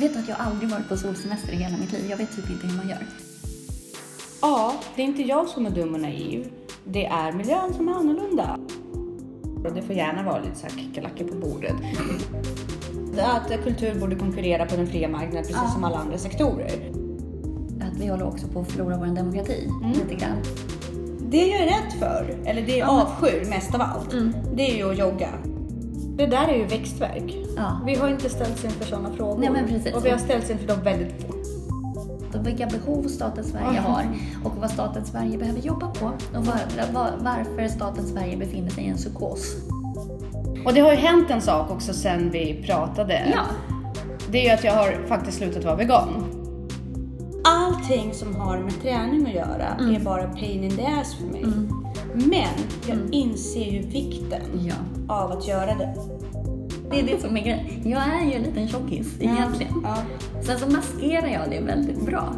vet att jag aldrig varit på solsemester i hela mitt liv. Jag vet typ inte hur man gör. Ja, det är inte jag som är dum och naiv. Det är miljön som är annorlunda. Och det får gärna vara lite så här kickerlackor på bordet. Att kultur borde konkurrera på den fria marknaden precis Ja. som alla andra sektorer. Att vi håller också på att förlora vår demokrati lite grann. Det jag är rädd för, eller det jag Ja. avskyr mest av allt, Mm. det är ju att jogga. Det där är ju växtverk. Ja. Vi har inte ställts inför sådana frågor. Nej, men precis. Och vi har ställts inför dem väldigt fort. Och vilka behov staten Sverige har och vad staten Sverige behöver jobba på och var, var, varför staten Sverige befinner sig i en psykos. Och det har ju hänt en sak också sen vi pratade. Ja. Det är ju att jag har faktiskt slutat vara vegan. Allting som har med träning att göra är bara pain in the ass för mig. Men jag inser ju vikten Ja. av att göra det. Det är det som är grejen. Jag är ju en liten tjockis egentligen. Ja. Sen så maskerar jag det väldigt bra.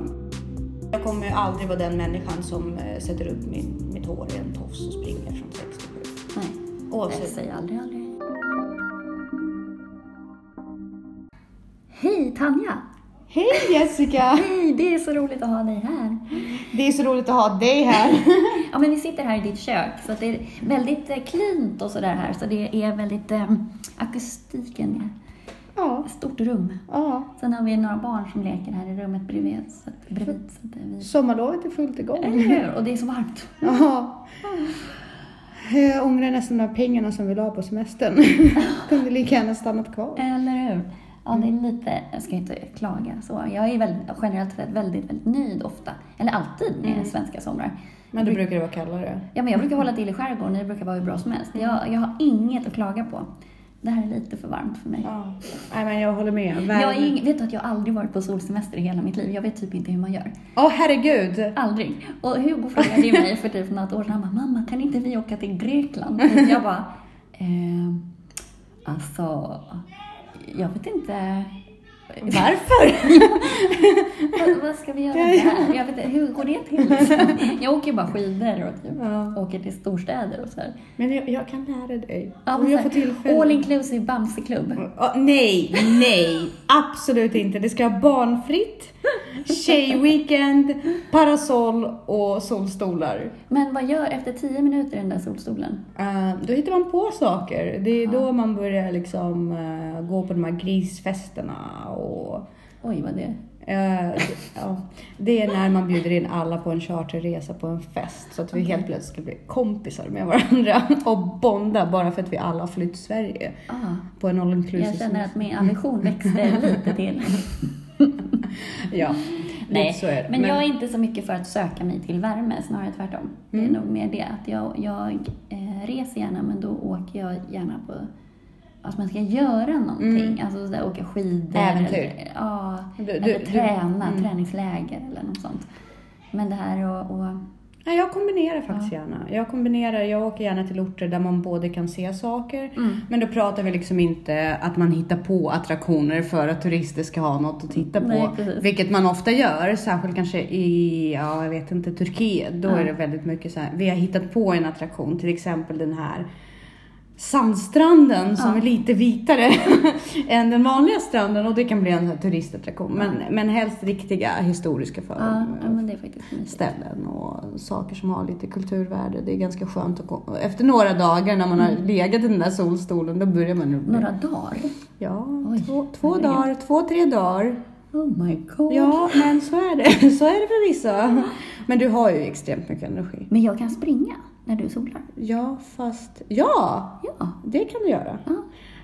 Jag kommer ju aldrig vara den människan som eh, sätter upp min, mitt hår i en tofs och springer från 67. Nej, jag Oavsett. säger aldrig aldrig. Hej Tanja! Hej Jessica! Hej, det är så roligt att ha dig här. Det är så roligt att ha dig här. Ja, men vi sitter här i ditt kök, så det är väldigt eh, cleant och sådär här. Så det är väldigt, eh, akustiken Ja, stort rum. ja. Sen har vi några barn som leker här i rummet bredvid. Så att, bredvid, så att är vi... Sommarlovet är fullt igång. Eller hur? Och det är så varmt. Ja. Jag ångrar nästan de här pengarna som vi la på semestern. Kunde lika gärna stannat kvar. Eller hur? Ja, det är lite, jag ska inte klaga så. Jag är väldigt, generellt sett väldigt, väldigt nöjd ofta. Eller alltid med svenska somrar. Men då brukar det vara kallare. Ja, men jag brukar hålla till i skärgården, det brukar vara hur bra som helst. Jag, jag har inget att klaga på. Det här är lite för varmt för mig. Ja. Nej men jag håller med. Jag är vet du att jag aldrig varit på solsemester i hela mitt liv. Jag vet typ inte hur man gör. Åh herregud! Aldrig. Och Hugo frågade ju mig för typ något år sedan, han bara, mamma kan inte vi åka till Grekland? Och jag bara, eh, alltså, jag vet inte. Varför? vad, vad ska vi göra där? Jag vet inte, hur går det till? Liksom? Jag åker bara skidor och typ Ja. åker till storstäder och så här. Men jag, jag kan lära dig. Ja, Om jag får tillfälle. all inclusive Bamseklubb. Ja, nej, nej, absolut inte. Det ska vara barnfritt, tjejweekend, parasoll och solstolar. Men vad gör efter tio minuter i den där solstolen? Eh, då hittar man på saker. Det är då man börjar liksom eh, gå på de här grisfesterna och Oj, vad det... eh, ja, det är när man bjuder in alla på en charterresa på en fest så att vi helt plötsligt ska bli kompisar med varandra och bonda bara för att vi alla har flytt till Sverige Ah, på en all inclusive jag känner att min aversion växte lite till. Ja, Nej, så är det. men, jag är inte så mycket för att söka mig till värme, snarare tvärtom. Det är nog mer det att jag, jag eh, reser gärna, men då åker jag gärna på att man ska göra någonting. Alltså sådär, åka skidor. Äventyr. Eller, ja, Du- du- eller du- träna, mm. träningsläger eller något sånt. Men det här och... och Nej, jag kombinerar faktiskt gärna. Jag kombinerar, jag åker gärna till orter där man både kan se saker, Mm. men då pratar vi liksom inte att man hittar på attraktioner för att turister ska ha något att titta på. Nej, vilket man ofta gör, särskilt kanske i, ja jag vet inte, Turkiet. Då Ja. är det väldigt mycket så här, vi har hittat på en attraktion, till exempel den här sandstranden som Ja. är lite vitare än den vanliga stranden och det kan bli en turistattraktion. Men, men helst riktiga historiska för, ja, ja, men det är faktiskt mysigt. ställen och saker som har lite kulturvärde. Det är ganska skönt att. Efter några dagar när man har legat i den där solstolen, då börjar man bli... Några dagar? Ja, Oj, två, två dagar, två, tre dagar. Oh my god. Ja, men så är det. Så är det för vissa. Men du har ju extremt mycket energi. Men jag kan springa när du solar. Ja, fast... Ja, Ja. det kan du göra. ja.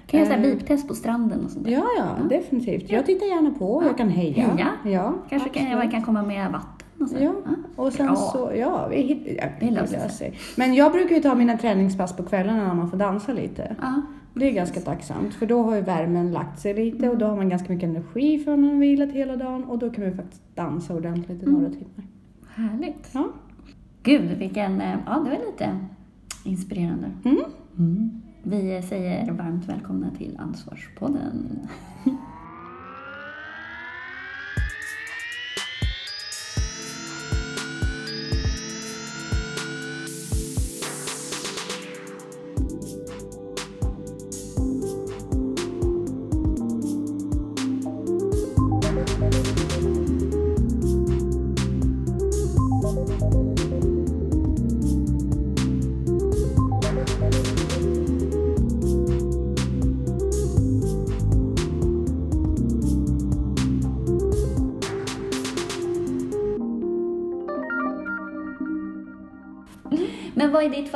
Kan jag göra Eh. biptest på stranden och sånt där? Ja, ja, definitivt. Jag tittar gärna på. Jag kan heja. Heja. Ja, Kanske kan jag kan komma med vatten och så. Ja, och sen Bra. så, ja, vi hittar, ja, Det löser sig. Men jag brukar ju ta mina träningspass på kvällarna när man får dansa lite. Ja. Det är ganska tacksamt, för då har ju värmen lagt sig lite och då har man ganska mycket energi för man har vilat hela dagen och då kan man faktiskt dansa ordentligt i Mm. några timmar. Härligt. Ja. Gud, vilken... eh, Ja, det var lite inspirerande. Mm. Vi säger varmt välkomna till Ansvarspodden.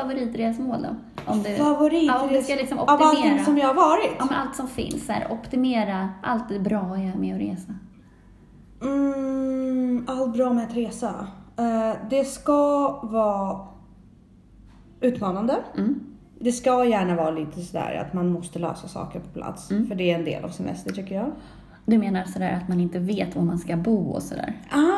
favoritresmål då? Om du, Favorit ja, ska liksom av allting optimera. som jag har varit? Ja, men allt som finns. Så här, optimera allt det bra är med att resa. Mm, allt bra med att resa. Eh, det ska vara utmanande. Mm. Det ska gärna vara lite sådär att man måste lösa saker på plats. Mm. För det är en del av semester tycker jag. Du menar sådär att man inte vet var man ska bo och sådär? Ah, nu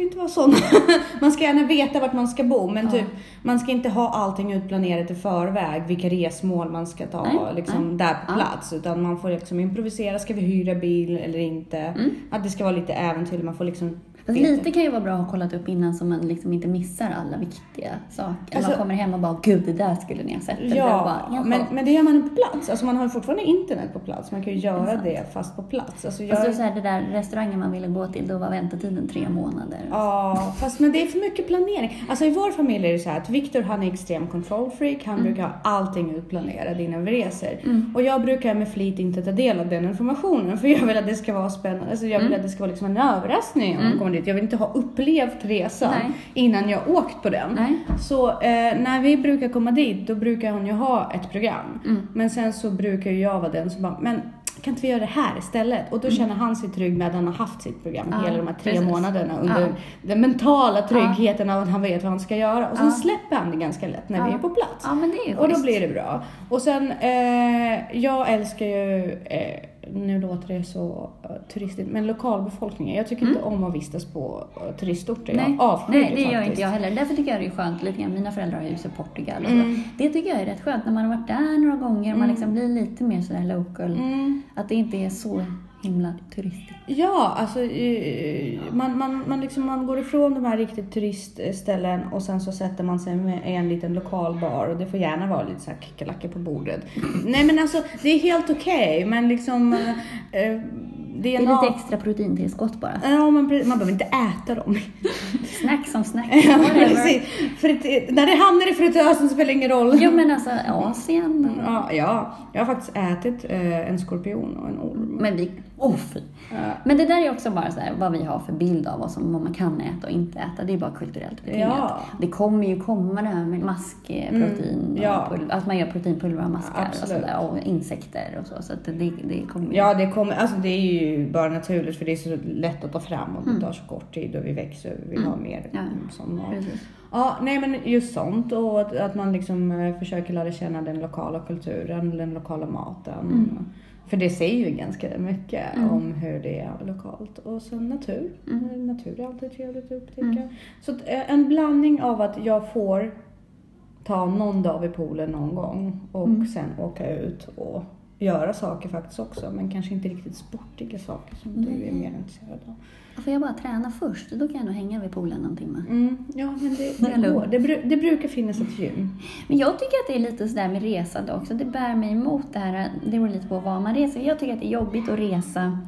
ska inte vara sån. man ska gärna veta vart man ska bo, men Ja. typ, man ska inte ha allting utplanerat i förväg, vilka resmål man ska ta Nej, liksom, nej. där på Ja. plats. Utan man får liksom improvisera, ska vi hyra bil eller inte? Mm. Att det ska vara lite äventyr, man får liksom Fast veta. lite kan ju vara bra att ha kollat upp innan så man liksom inte missar alla viktiga saker. Alltså- man kommer hem och bara, gud det där skulle ni ha sett. Ja, bara, men, men det gör man på plats. Alltså man har ju fortfarande internet på plats. Man kan ju göra sant. det fast på plats. Alltså Fast jag, då så här, det där restaurangen man ville gå till, då var väntetiden tre månader. Ja, fast men det är för mycket planering. Alltså i vår familj är det så här att Viktor han är extrem control freak. Han brukar ha allting utplanerat innan vi reser. Och jag brukar med flit inte ta del av den informationen för jag vill att det ska vara spännande. Alltså jag vill att det ska vara liksom en överraskning om man dit. Jag vill inte ha upplevt resan Nej. innan jag åkt på den. Nej. Så eh, när vi brukar komma dit då brukar hon ju ha ett program. Men sen så brukar ju jag vara den som bara, men kan inte vi göra det här istället? Och då känner han sig trygg med att han har haft sitt program Ja, hela de här tre precis. månaderna under Ja. den mentala tryggheten av att han vet vad han ska göra. Och sen Ja. släpper han det ganska lätt när vi Ja. är på plats. Ja, Och då blir det bra. Och sen, eh, jag älskar ju, eh, nu låter det så uh, turistigt, men lokalbefolkningen. Jag tycker inte om att vistas på uh, turistorter. Mm. Nej, Jag avskyr nej, det gör inte jag heller. Därför tycker jag det är skönt lite grann. Mina föräldrar har hus i Portugal och Mm. så. Det tycker jag är rätt skönt när man har varit där några gånger och man liksom blir lite mer sådär local. Mm. Att det inte är så himla turistigt. Ja, alltså eh, man, man, man, liksom, man går ifrån de här riktigt turistställen och sen så sätter man sig med en liten lokal bar och det får gärna vara lite så här kickerlackor på bordet. Nej men alltså det är helt okej men liksom eh, eh det är lite extra proteintillskott bara. Ja, men pre- man behöver inte äta dem. Snack som snack. Ja, precis. Frit- när det hamnar i fritösen spelar det ingen roll. Jo men alltså Asien. Ja, ja, jag har faktiskt ätit eh, en skorpion och en orm. Men vi, oh, fy. Ja. Men det där är också bara så här, vad vi har för bild av vad, som, vad man kan äta och inte äta. Det är bara kulturellt betingat. Ja. Det kommer ju komma det här med maskprotein Mm, ja. pulver, att man gör proteinpulver av maskar och, Absolut. sådär, och insekter och så. Så det, det kommer Ja, det, kommer, alltså det är ju bara naturligt för det är så lätt att ta fram och det Mm. tar så kort tid och vi växer och vi vill ha mer Ja. mat. Precis. Ja, nej men just sånt och att, att man liksom eh, försöker lära känna den lokala kulturen, den lokala maten. Mm. För det säger ju ganska mycket om hur det är lokalt. Och sen natur. Mm. Natur är alltid trevligt att upptäcka. Så att, eh, en blandning av att jag får ta någon dag vid poolen någon gång och Mm. sen åka ut och göra saker faktiskt också. Men kanske inte riktigt sportiga saker som du är mer intresserad av. Får jag bara träna först? Då kan jag nog hänga vid poolen någon timme. Mm, ja, men det, Bara det, går. Det, det brukar finnas ett gym. Men jag tycker att det är lite sådär med resande också. Det bär mig emot det här. Det beror lite på var man reser. Jag tycker att det är jobbigt att resa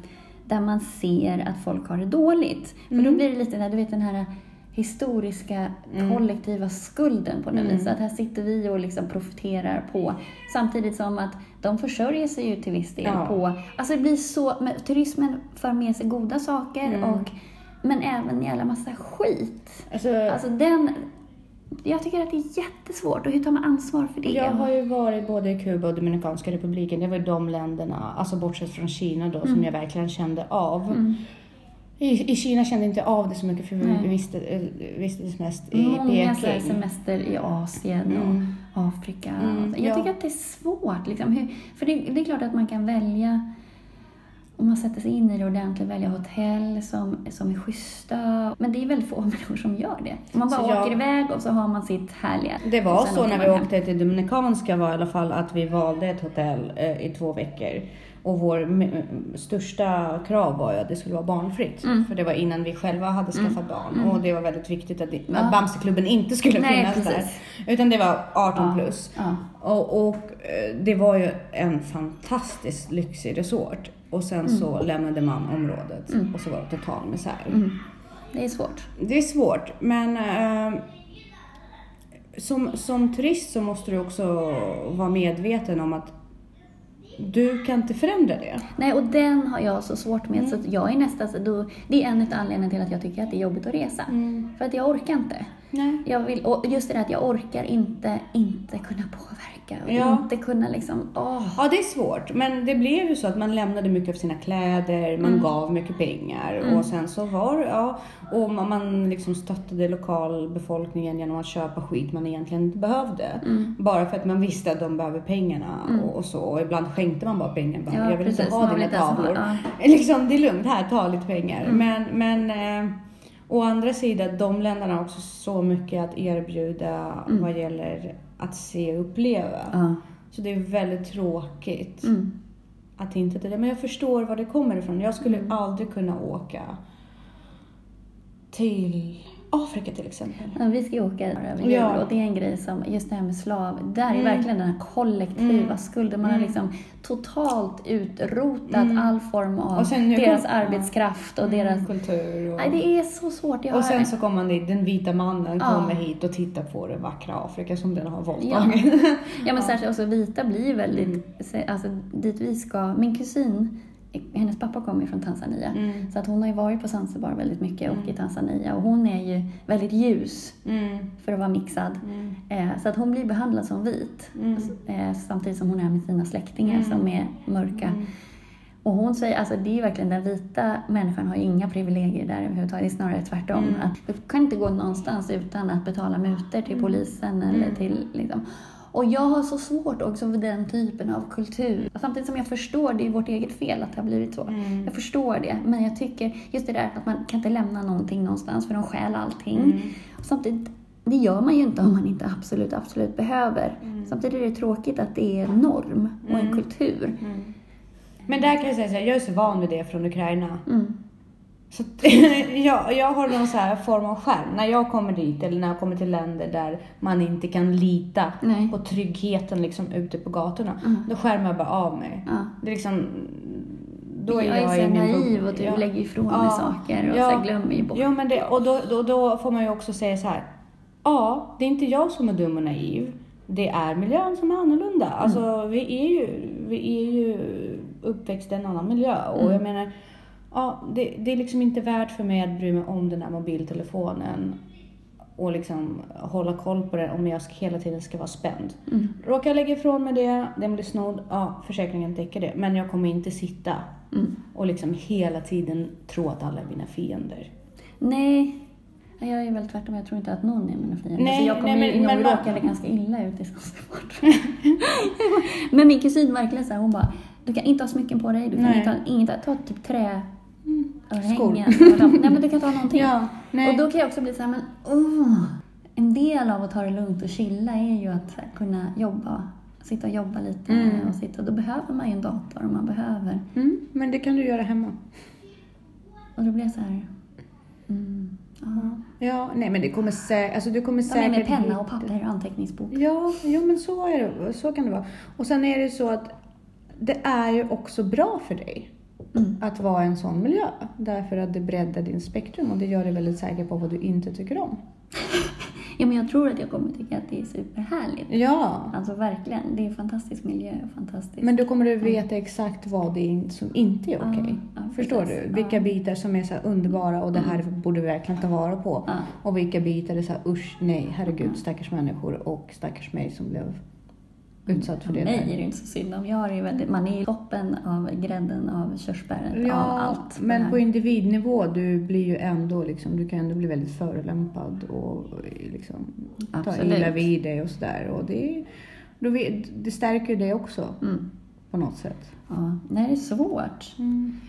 där man ser att folk har det dåligt. För då blir det lite där, du vet den här historiska kollektiva skulden på något vis. Att här sitter vi och liksom profiterar på. Samtidigt som att de försörjer sig ju till viss del Ja. på... Alltså det blir så... Men turismen för med sig goda saker och men även en jävla massa skit. Alltså, Alltså den... Jag tycker att det är jättesvårt. Och hur tar man ansvar för det? Jag har ju varit både i Kuba och Dominikanska republiken. Det var ju de länderna, alltså bortsett från Kina då, Mm. som jag verkligen kände av. I, I Kina kände jag inte av det så mycket för vi visste, eh, vistades mest i Många Peking. semester i Asien Mm. och Afrika. Mm, jag ja. tycker att det är svårt. Liksom. Hur, för det, det är klart att man kan välja, om man sätter sig in i det ordentligt, välja hotell som, som är schyssta. Men det är väldigt få människor som gör det. Man bara Så jag- åker iväg och så har man sitt härliga. Det var så när vi hem. åkte till Dominikanska var i alla fall att vi valde ett hotell eh, i två veckor. Och vår största krav var ju att det skulle vara barnfritt. Mm. För det var innan vi själva hade skaffat barn. Och det var väldigt viktigt att, det, Ja. att Bamseklubben inte skulle Nej, finnas precis. där. Utan det var 18 Ja. plus. Ja. Och, och eh, det var ju en fantastiskt lyxig resort. Och sen så lämnade man området och så var det total misär. Mm. Det är svårt. Det är svårt, men eh, som, som turist så måste du också vara medveten om att du kan inte förändra det. Nej, och den har jag så svårt med. Så Mm. att jag är nästan, så då, det är en av anledningarna till att jag tycker att det är jobbigt att resa. Mm. För att jag orkar inte. Nej. Jag vill, och just det där att jag orkar inte, inte kunna påverka. Och Ja. inte kunna liksom, åh. Ja, det är svårt. Men det blev ju så att man lämnade mycket av sina kläder, man gav mycket pengar och sen så var ja, och man, liksom stöttade lokalbefolkningen genom att köpa skit man egentligen inte behövde. Bara för att man visste att de behöver pengarna och, och så. Och ibland skänkte man bara pengar. Bara, Ja, jag vill precis. inte ha dina tavlor. ja. Liksom, det är lugnt, här, ta lite pengar. Men, men eh, å andra sidan, de länderna har också så mycket att erbjuda vad gäller att se och uppleva. Ja. Så det är väldigt tråkigt Mm. att inte det. Men jag förstår var det kommer ifrån. Jag skulle aldrig kunna åka till Afrika till exempel. Ja, vi ska ju åka över jul Ja. och det är en grej som, just det här med slav, där är Mm. verkligen den här kollektiva Mm. skulden. Man har Mm. liksom totalt utrotat Mm. all form av Och sen deras kom- arbetskraft och deras... kultur. Och, Nej, det är så svårt. Jag och har- sen så kommer dit, den vita mannen Ja. kommer hit och tittar på det vackra Afrika som den har Ja. våldtagit. Ja men särskilt också vita blir väldigt, Mm. alltså dit vi ska, min kusin, hennes pappa kommer ju från Tanzania. Mm. Så att hon har ju varit på Zanzibar väldigt mycket och i Tanzania och hon är ju väldigt ljus Mm. för att vara mixad. Mm. Eh, så att hon blir behandlad som vit. Mm. Eh, samtidigt som hon är med sina släktingar Mm. som är mörka. Mm. Och hon säger, alltså det är ju verkligen den vita människan har ju inga privilegier där överhuvudtaget. Det är snarare tvärtom. Mm. Att du kan inte gå någonstans utan att betala mutor till polisen eller Mm. till liksom. Och jag har så svårt också för den typen av kultur. Samtidigt som jag förstår, det är vårt eget fel att det har blivit så. Mm. Jag förstår det, men jag tycker just det där att man kan inte lämna någonting någonstans för de stjäl allting. Mm. Och samtidigt, det gör man ju inte om man inte absolut, absolut behöver. Samtidigt är det tråkigt att det är norm och en Mm. kultur. Mm. Men där kan jag säga så här, jag är så van vid det från Ukraina. Så jag, jag har någon så här form av skärm. När jag kommer dit eller när jag kommer till länder där man inte kan lita Nej. på tryggheten liksom ute på gatorna. Mm. Då skärmar jag bara av mig. Ja. Det är liksom, då är jag jag, är så naiv och typ Ja. lägger ifrån Ja. mig saker och Ja. så glömmer ju bort. Jo, men det, och då, då, då får man ju också säga så här. Ja, det är inte jag som är dum och naiv. Det är miljön som är annorlunda. Mm. Alltså, vi är ju, vi är ju uppväxt i en annan miljö. Och Mm. jag menar, ja, det, det är liksom inte värt för mig att bry mig om den här mobiltelefonen och liksom hålla koll på den om jag ska, hela tiden ska vara spänd. Mm. Råkar jag lägga ifrån mig det, den blir snodd, ja försäkringen täcker det. Men jag kommer inte sitta Mm. och liksom hela tiden tro att alla är mina fiender. Nej, jag är väl tvärtom. Jag tror inte att någon är mina fiender. Nej, så jag kommer nej, men- nog råka ganska illa ut i Zanzibar. men min kusin verkligen så här, hon bara, du kan inte ha smycken på dig, du kan Nej. inte ha inget, ta typ trä Mm. örhängen. och lamp- Nej men du kan ta någonting. Ja. Och då kan jag också bli så här, men oh, en del av att ta det lugnt och chilla är ju att kunna jobba, sitta och jobba lite Mm. och sitta. Då behöver man ju en dator och man behöver. Mm, men det kan du göra hemma. Och då blir jag så här, mm, ja. Ja, nej men det kommer säkert, alltså du kommer Ja, säkert... med penna och papper och anteckningsbok. Ja, ja men så är det. Så kan det vara. Och sen är det så att det är ju också bra för dig Mm. att vara i en sån miljö. Därför att det breddar din spektrum och det gör dig väldigt säker på vad du inte tycker om. Ja, men jag tror att jag kommer tycka att det är superhärligt. Ja, Alltså verkligen, det är en fantastisk miljö. Fantastiskt. men då kommer du veta exakt vad det är som inte är Ja, okej. ja, Förstår precis. du? Vilka Ja. bitar som är så underbara och det här borde vi verkligen ta vara på. Ja. Och vilka bitar är så här usch, nej, herregud, stackars människor och stackars mig som blev utsatt för det mig är det inte så synd om. Jag ju väldigt, man är i toppen av grädden av körsbäret, av allt. men på individnivå, du blir ju ändå liksom, du kan ändå bli väldigt förolämpad och liksom ta illa vid dig och sådär. Och det, vet- det stärker ju dig också Mm. på något sätt. Ja, nej, det är svårt.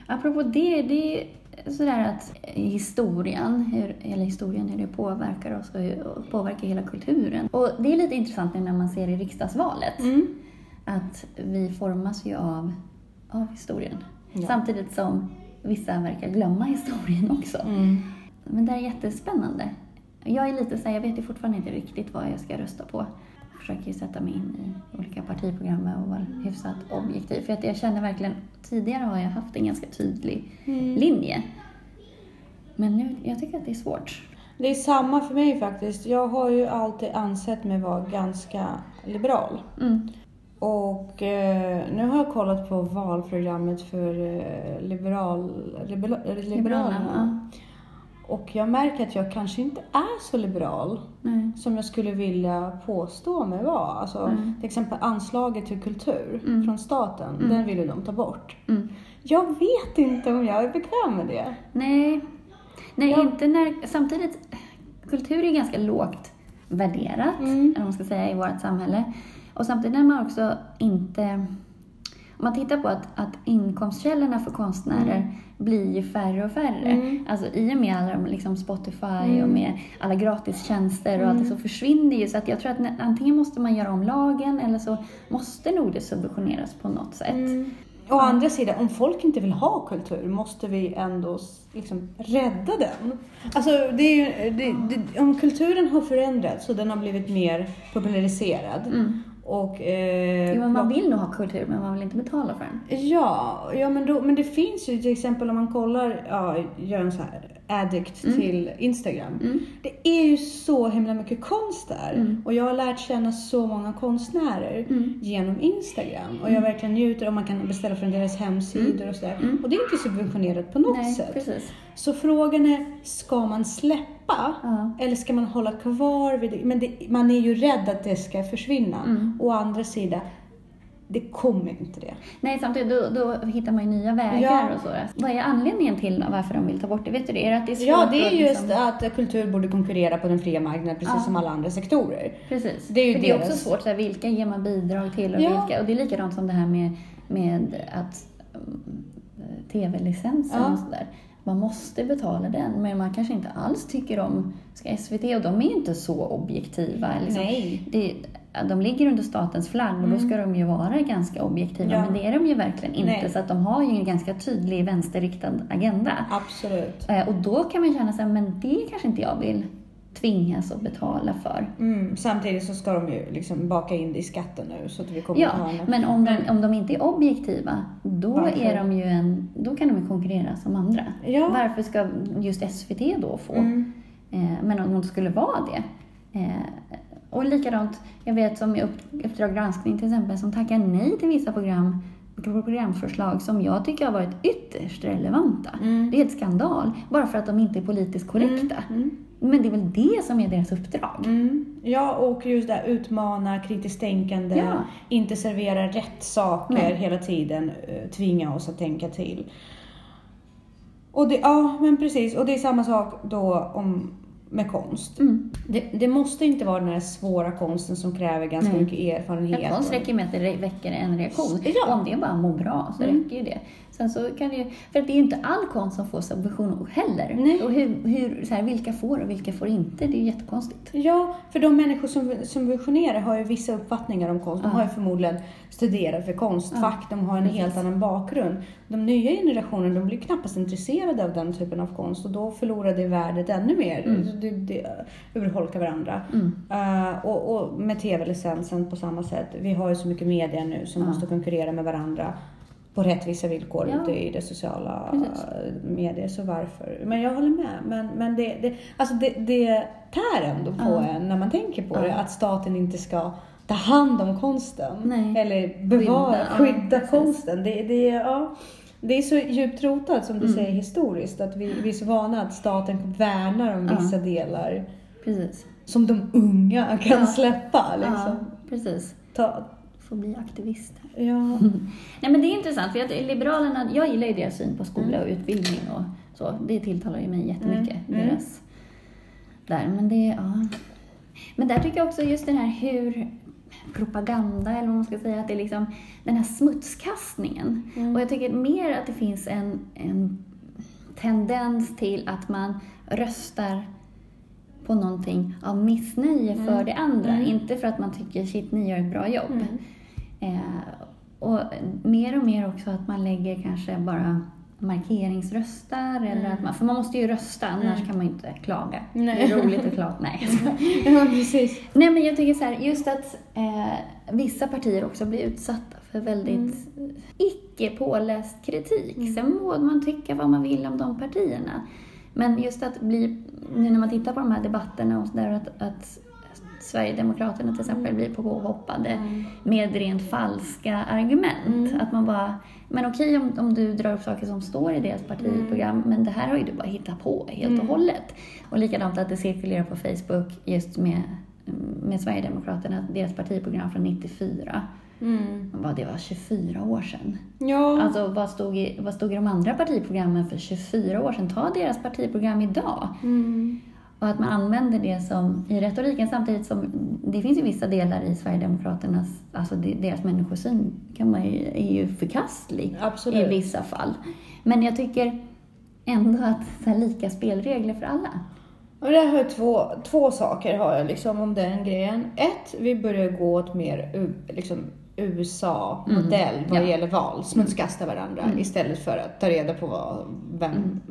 Apropå det, det är sådär att historien, hur, eller historien, hur det påverkar oss och hur, och påverkar hela kulturen. Och det är lite intressant nu när man ser i riksdagsvalet. Mm. att vi formas ju av, av historien. Ja. Samtidigt som vissa verkar glömma historien också. Mm. Men det är jättespännande. Jag är lite så här, jag vet ju fortfarande inte riktigt vad jag ska rösta på. Försöker sätta mig in i olika partiprogram och vara hyfsat objektiv. För att jag känner verkligen, tidigare har jag haft en ganska tydlig Mm. linje. Men nu, jag tycker att det är svårt. Det är samma för mig faktiskt. Jag har ju alltid ansett mig vara ganska liberal. Mm. Och eh, nu har jag kollat på valprogrammet för eh, liberal, liberal, Liberalerna, Liberalerna. Och jag märker att jag kanske inte är så liberal Nej. som jag skulle vilja påstå mig vara. Alltså, Mm. Till exempel anslaget till kultur Mm. från staten, Mm. den vill ju de ta bort. Mm. Jag vet inte om jag är bekväm med det. Nej, Nej Ja. inte när... Samtidigt, kultur är ganska lågt värderat, Mm. eller vad man ska säga, i vårt samhälle. Och samtidigt när man också inte... Man tittar på att, att inkomstkällorna för konstnärer blir ju färre och färre. Mm. Alltså i och med alla liksom Spotify Mm. och med alla gratistjänster och allt det så försvinner ju. Så att jag tror att antingen måste man göra om lagen eller så måste nog det subventioneras på något sätt. Mm. Å andra sidan, om folk inte vill ha kultur måste vi ändå liksom rädda den. Alltså, det är ju, det, det, om kulturen har förändrats och den har blivit mer populariserad Mm. Och... Eh, Jo, men man vill nog ha kultur men man vill inte betala för den. Ja, ja men, då, men det finns ju till exempel om man kollar, ja, gör en så här addict till Instagram. Mm. Det är ju så himla mycket konst där. Mm. Och jag har lärt känna så många konstnärer Mm. genom Instagram. Och jag verkligen njuter och man kan beställa från deras hemsidor och sådär. Mm. Och det är inte subventionerat på något Nej, sätt. precis. Så frågan är, ska man släppa? Ja. Eller ska man hålla kvar vid det? Men det, man är ju rädd att det ska försvinna. Mm. Å andra sidan, det kommer inte det. Nej, samtidigt då, då hittar man ju nya vägar Ja. och så. Vad är anledningen till varför de vill ta bort det? Vet du det? Är det att det är svårt Ja, det är just liksom- att kultur borde konkurrera på den fria marknaden precis Ja. som alla andra sektorer. Precis. det är ju För det är deras- också svårt, så här, vilka ger man bidrag till och Ja. vilka? Och det är likadant som det här med, med att mm, tv-licensen Ja. och sådär. Man måste betala den, men man kanske inte alls tycker om ska SVT och de är ju inte så objektiva. Liksom. Nej. Det, de ligger under statens flagg och då ska de ju vara ganska objektiva, Mm. Ja. men det är de ju verkligen inte. Nej. Så att de har ju en ganska tydlig vänsterriktad agenda. Absolut. Eh, Och då kan man känna sig, men det kanske inte jag vill tvingas att betala för. Mm, samtidigt så ska de ju liksom baka in det i skatten nu så att vi kommer Ja, att ha en... men om de, om de inte är objektiva, då, Varför? är de ju en, då kan de ju konkurrera som andra. Ja. Varför ska just SVT då få? Mm. Eh, men om de skulle vara det. Eh, och likadant, jag vet som i upp, Uppdrag granskning till exempel, som tackar nej till vissa program, programförslag som jag tycker har varit ytterst relevanta. Mm. Det är ett skandal, bara för att de inte är politiskt korrekta. Mm. Men det är väl det som är deras uppdrag? Mm. Ja, och just det här utmana, kritiskt tänkande, Ja. inte servera rätt saker Nej. hela tiden, eh, tvinga oss att tänka till. Och det, ja, men precis. Och det är samma sak då om, med konst. Mm. Det, det måste inte vara den här svåra konsten som kräver ganska Nej. mycket erfarenhet. Ja, konst räcker med att det väcker en reaktion. Ja. Om det bara mår bra så Mm. räcker ju det. Sen så kan det ju, för det är ju inte all konst som får subvention heller. Nej. Och hur, hur, så här, vilka får och vilka får inte, det är ju jättekonstigt. Ja, för de människor som subventionerar har ju vissa uppfattningar om konst. De har ju förmodligen studerat för konstfack, de har en precis. helt annan bakgrund. De nya generationerna, de blir knappast intresserade av den typen av konst och då förlorar det värdet ännu mer. Mm. Det, det urholkar varandra. Mm. Eh, och, och med tv-licensen på samma sätt. Vi har ju så mycket media nu som Ja. måste konkurrera med varandra på rättvisa villkor Ja. ute i det sociala Precis. medier. Så varför? Men jag håller med. Men, men det, det, alltså det, det tär ändå på Ja. en när man tänker på Ja. det. Att staten inte ska ta hand om konsten. Nej. Eller bevara, Skydda, skydda konsten. Det, det, ja, det är så djupt rotat som du Mm. säger historiskt. Att vi, vi är så vana att staten värnar om vissa delar Precis. som de unga kan släppa. Liksom. precis. Ta, Får bli aktivist. ja. Nej men det är intressant, för att Liberalerna, jag gillar ju deras syn på skola Mm. och utbildning och så. Det tilltalar ju mig jättemycket. Mm, mm. Deras, där, men det, ja. Men där tycker jag också just den här hur propaganda, eller vad man ska säga, att det är liksom den här smutskastningen. Mm. Och jag tycker mer att det finns en, en tendens till att man röstar på någonting av missnöje för Mm. det andra. Mm. Inte för att man tycker shit, ni gör ett bra jobb. Mm. Eh, och mer och mer också att man lägger kanske bara markeringsröstar. Eller Mm. att man, för man måste ju rösta, annars Mm. kan man ju inte klaga. Nej. Det är roligt att klaga. Nej. ja, precis. Nej men jag tycker så här, just att eh, vissa partier också blir utsatta för väldigt icke påläst kritik. Mm. Sen må man tycka vad man vill om de partierna. Men just att bli, nu när man tittar på de här debatterna och sådär, att, att Sverigedemokraterna till exempel Mm. blir påhoppade med rent falska argument. Mm. Att man bara, men okej om, om du drar upp saker som står i deras partiprogram, men det här har ju du bara hittat på helt och Mm. hållet. Och likadant att det cirkulerar på Facebook just med, med Sverigedemokraterna, deras partiprogram från 94. Mm. Man bara, det var 24 år sedan. Ja. Alltså vad stod, i, vad stod i de andra partiprogrammen för 24 år sedan? Ta deras partiprogram idag. Mm. Och att man använder det som i retoriken samtidigt som det finns ju vissa delar i Sverigedemokraternas, alltså de- deras människosyn kan man ju, är ju förkastlig Absolut. i vissa fall. Men jag tycker ändå att så här, lika spelregler för alla. Och det har två, två saker har jag liksom om den grejen. Ett, vi börjar gå åt mer liksom, USA-modell vad ja. gäller val. Smutskasta varandra istället för att ta reda på vad, vem,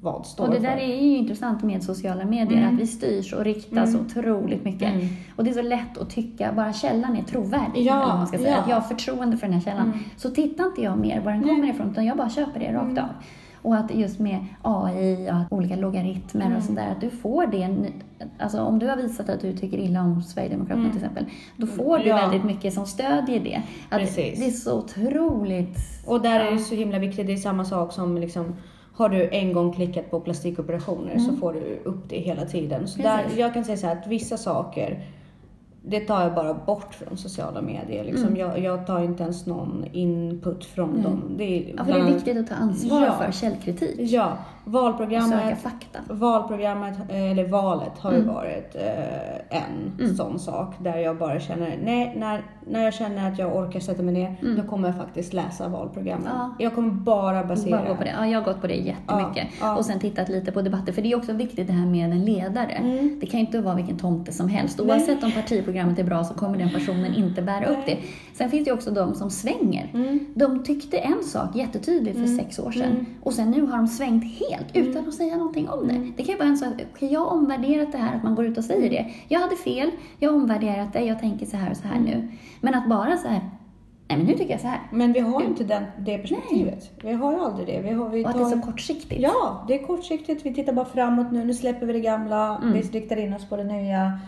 vad står Och det för. där är ju intressant med sociala medier, att vi styrs och riktas otroligt mycket. Mm. Och det är så lätt att tycka, bara källan är trovärdig, Ja, eller man ska säga, ja. att jag har förtroende för den här källan. Så tittar inte jag mer var den kommer ifrån, utan jag bara köper det rakt av. Och att just med AI och olika logaritmer och sådär, att du får det. Alltså om du har visat att du tycker illa om Sverigedemokraterna till exempel, då får du Ja. väldigt mycket som stödjer det. Att Precis. Det är så otroligt... Och där är det så himla viktigt, det är samma sak som liksom har du en gång klickat på plastikoperationer så får du upp det hela tiden. Så där, jag kan säga så här att vissa saker, det tar jag bara bort från sociala medier. Liksom. Mm. Jag, jag tar inte ens någon input från dem. Det är, Ja, för det är viktigt att ta ansvar Ja. för källkritik. Ja, Söka valprogrammet, fakta. valprogrammet, eller valet har Mm. ju varit eh, en sån sak där jag bara känner, nej, när, när jag känner att jag orkar sätta mig ner, då kommer jag faktiskt läsa valprogrammet. Mm. Ja. Jag kommer bara basera. Bara gå på det. Ja, jag har gått på det jättemycket. Ja, ja. Och sen tittat lite på debatter. För det är också viktigt det här med en ledare. Mm. Det kan ju inte vara vilken tomte som helst. Oavsett om partiprogrammet är bra så kommer den personen inte bära upp det. Sen finns det ju också de som svänger. Mm. De tyckte en sak jättetydligt för sex år sedan. Och sen nu har de svängt helt Mm. utan att säga någonting om det. Det kan ju vara en sak, okej jag har omvärderat det här, att man går ut och säger det. Jag hade fel, jag har omvärderat det, jag tänker så här och så här Mm. nu. Men att bara så här, nej men nu tycker jag så här. Men vi har ju inte den, det perspektivet. Vi har ju aldrig det. Vi har, vi Och att det är så kortsiktigt. Ja, det är kortsiktigt. Vi tittar bara framåt nu. Nu släpper vi det gamla. Mm. Vi riktar in oss på det nya.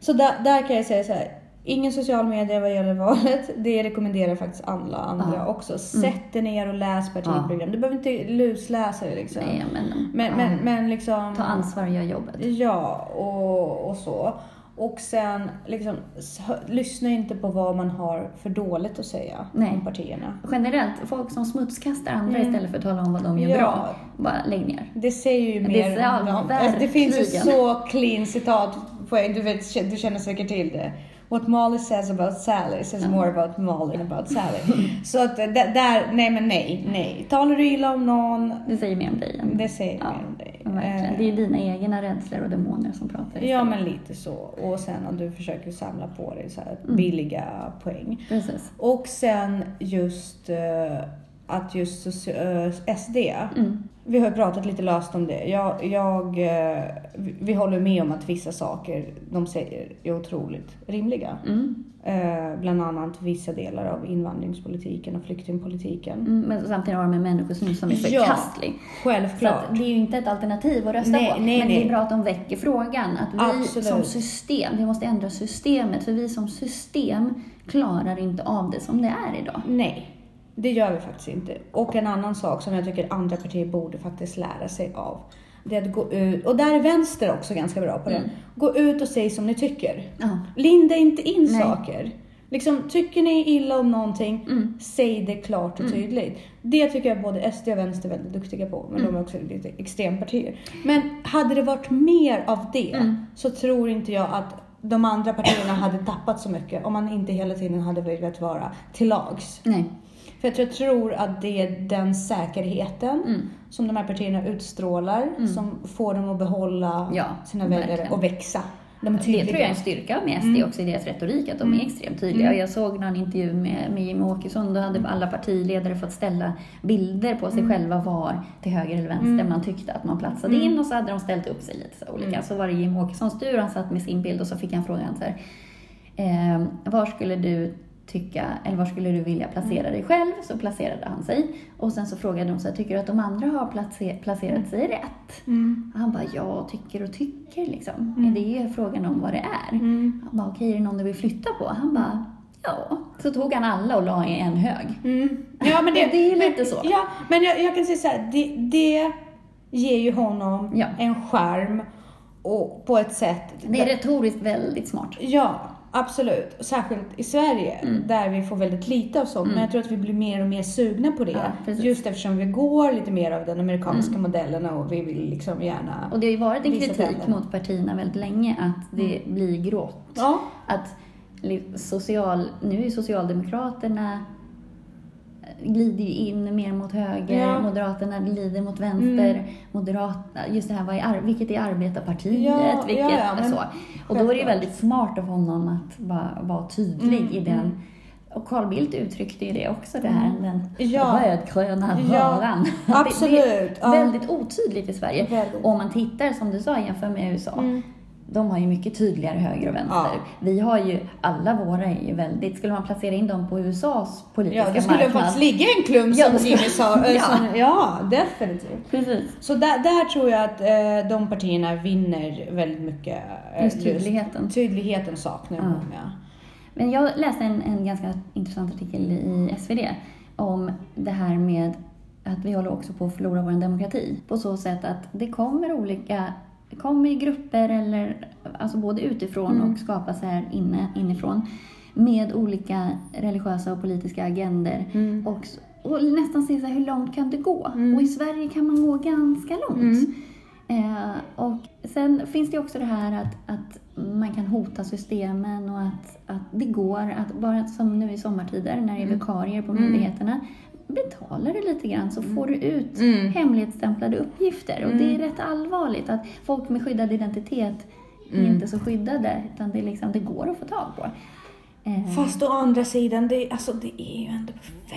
Så där, där kan jag säga så här. Ingen social media vad gäller valet. Det rekommenderar faktiskt alla andra Ja. också. Sätt dig ner och läs partiprogram. Du behöver inte lusläsa det liksom. Nej, men, Men, ja. men, men liksom... Ta ansvar och gör jobbet. Ja, och, och så. Och sen, liksom, lyssna inte på vad man har för dåligt att säga Nej. om partierna. Generellt, folk som smutskastar andra Mm. istället för att tala om vad de gör Ja. bra. Bara lägg ner. Det säger ju Det mer ja, om dem. Det finns ju så clean citat, på, du, vet, du känner säkert till det. What Molly says about Sally says more about Molly than about Sally. så att d- där, nej men nej, nej. Talar du illa om någon, Det säger mer om dig det säger Ja, mer om dig. Verkligen. Eh, Det är dina egna rädslor och demoner som pratar. Ja istället. men lite så. Och sen att du försöker samla på dig så här Mm. billiga poäng. Precis. Och sen just eh, att just eh, SD. Mm. Vi har pratat lite löst om det. Jag, jag, eh, vi- håller med om att vissa saker de säger är otroligt rimliga. Mm. Eh, bland annat vissa delar av invandringspolitiken och flyktingpolitiken. Mm. Men samtidigt har de en människosyn som är Ja, förkastlig. Så Självklart. att det är ju inte ett alternativ att rösta Nej, på. nej, men det nej. är bra att de väcker frågan. Att vi Absolut. som system, vi måste ändra systemet. För vi som system klarar inte av det som det är idag. Nej, det gör vi faktiskt inte. Och en annan sak som jag tycker andra partier borde faktiskt lära sig av. Det är att gå ut, och där är vänster också ganska bra på det. Mm. Gå ut och säg som ni tycker. Ja. Linda inte in Nej. saker. Liksom, tycker ni illa om någonting, Mm. säg det klart och tydligt. Det tycker jag både SD och vänster är väldigt duktiga på, men Mm. de är också lite extrempartier. Men hade det varit mer av det Mm. så tror inte jag att de andra partierna hade tappat så mycket om man inte hela tiden hade velat vara till lags. Nej. För att jag tror att det är den säkerheten Mm. som de här partierna utstrålar som får dem att behålla Ja, sina väljare och växa. De Det tror jag är en styrka med SD också i deras retorik, att de är extremt tydliga. Och Jag såg någon intervju med, med Jimmie Åkesson, då hade alla partiledare fått ställa bilder på sig själva var till höger eller vänster man tyckte att man platsade in och så hade de ställt upp sig lite så olika. Så var det Jimmie Åkessons tur, han satt med sin bild och så fick han frågan så här, eh, var skulle du tycka, eller var skulle du vilja placera dig själv? Så placerade han sig. Och sen så frågade hon så här, tycker du att de andra har place- placerat sig rätt? Mm. Han bara, ja, tycker och tycker liksom. Mm. Det är frågan om vad det är. Mm. Han bara, okej, är det någon du vill flytta på? Han bara, ja. Så tog han alla och la i en hög. Mm. Ja, men det, Det är men, lite så. Ja, men jag, jag kan säga så här, det, det ger ju honom Ja. en skärm och på ett sätt. Det är retoriskt väldigt smart. Ja, absolut. Särskilt i Sverige Mm. där vi får väldigt lite av sånt. Men jag tror att vi blir mer och mer sugna på det. Ja, just eftersom vi går lite mer av den amerikanska modellen och vi vill liksom gärna... Och det har ju varit en kritik tänderna. mot partierna väldigt länge att det blir grått. Ja. Att social, nu är Socialdemokraterna eh, glider ju in mer mot höger, Ja. Moderaterna glider mot vänster, Mm. Moderaterna, just det här, vad är, vilket är arbetarpartiet, Ja, vilket ja, ja, men så. Och då är det ju väldigt smart av honom att bara vara tydlig Mm, i den. mm. Och Carl Bildt uttryckte ju det också, det här, den Ja. rödgröna Ja, röran. Att Det, det absolut, är ja. väldigt otydligt i Sverige. Väldigt. Om man tittar, som du sa, jämför med USA. Mm. De har ju mycket tydligare höger och vänster. Ja. Vi har ju, alla våra är ju väldigt, skulle man placera in dem på USAs politiska Ja, det skulle marknad. faktiskt ligga en klump Ja, som Jimmy sa. äh, Ja. som- ja, definitivt. Precis. Så där, där tror jag att eh, de partierna vinner väldigt mycket. eh, Just tydligheten. tydligheten saknar Ja. många. Men jag läste en, en ganska intressant artikel i SvD om det här med att vi håller också på att förlora vår demokrati. På så sätt att det kommer olika, det kommer grupper eller alltså både utifrån Mm. och skapas här inne, inifrån med olika religiösa och politiska agender Mm. och, och nästan se så här, hur långt kan det gå? Mm. Och i Sverige kan man gå ganska långt. Mm. Eh, och sen finns det också det här att, att man kan hota systemen och att, att det går att, bara som nu i sommartider när det är Mm. vikarier på Mm. myndigheterna, betalar du lite grann så får du ut Mm. hemlighetsstämplade uppgifter. Och Mm. det är rätt allvarligt att folk med skyddad identitet är Mm. inte så skyddade, utan det, är liksom, det går att få tag på. Eh, Fast å andra sidan, det, alltså, det är ju ändå på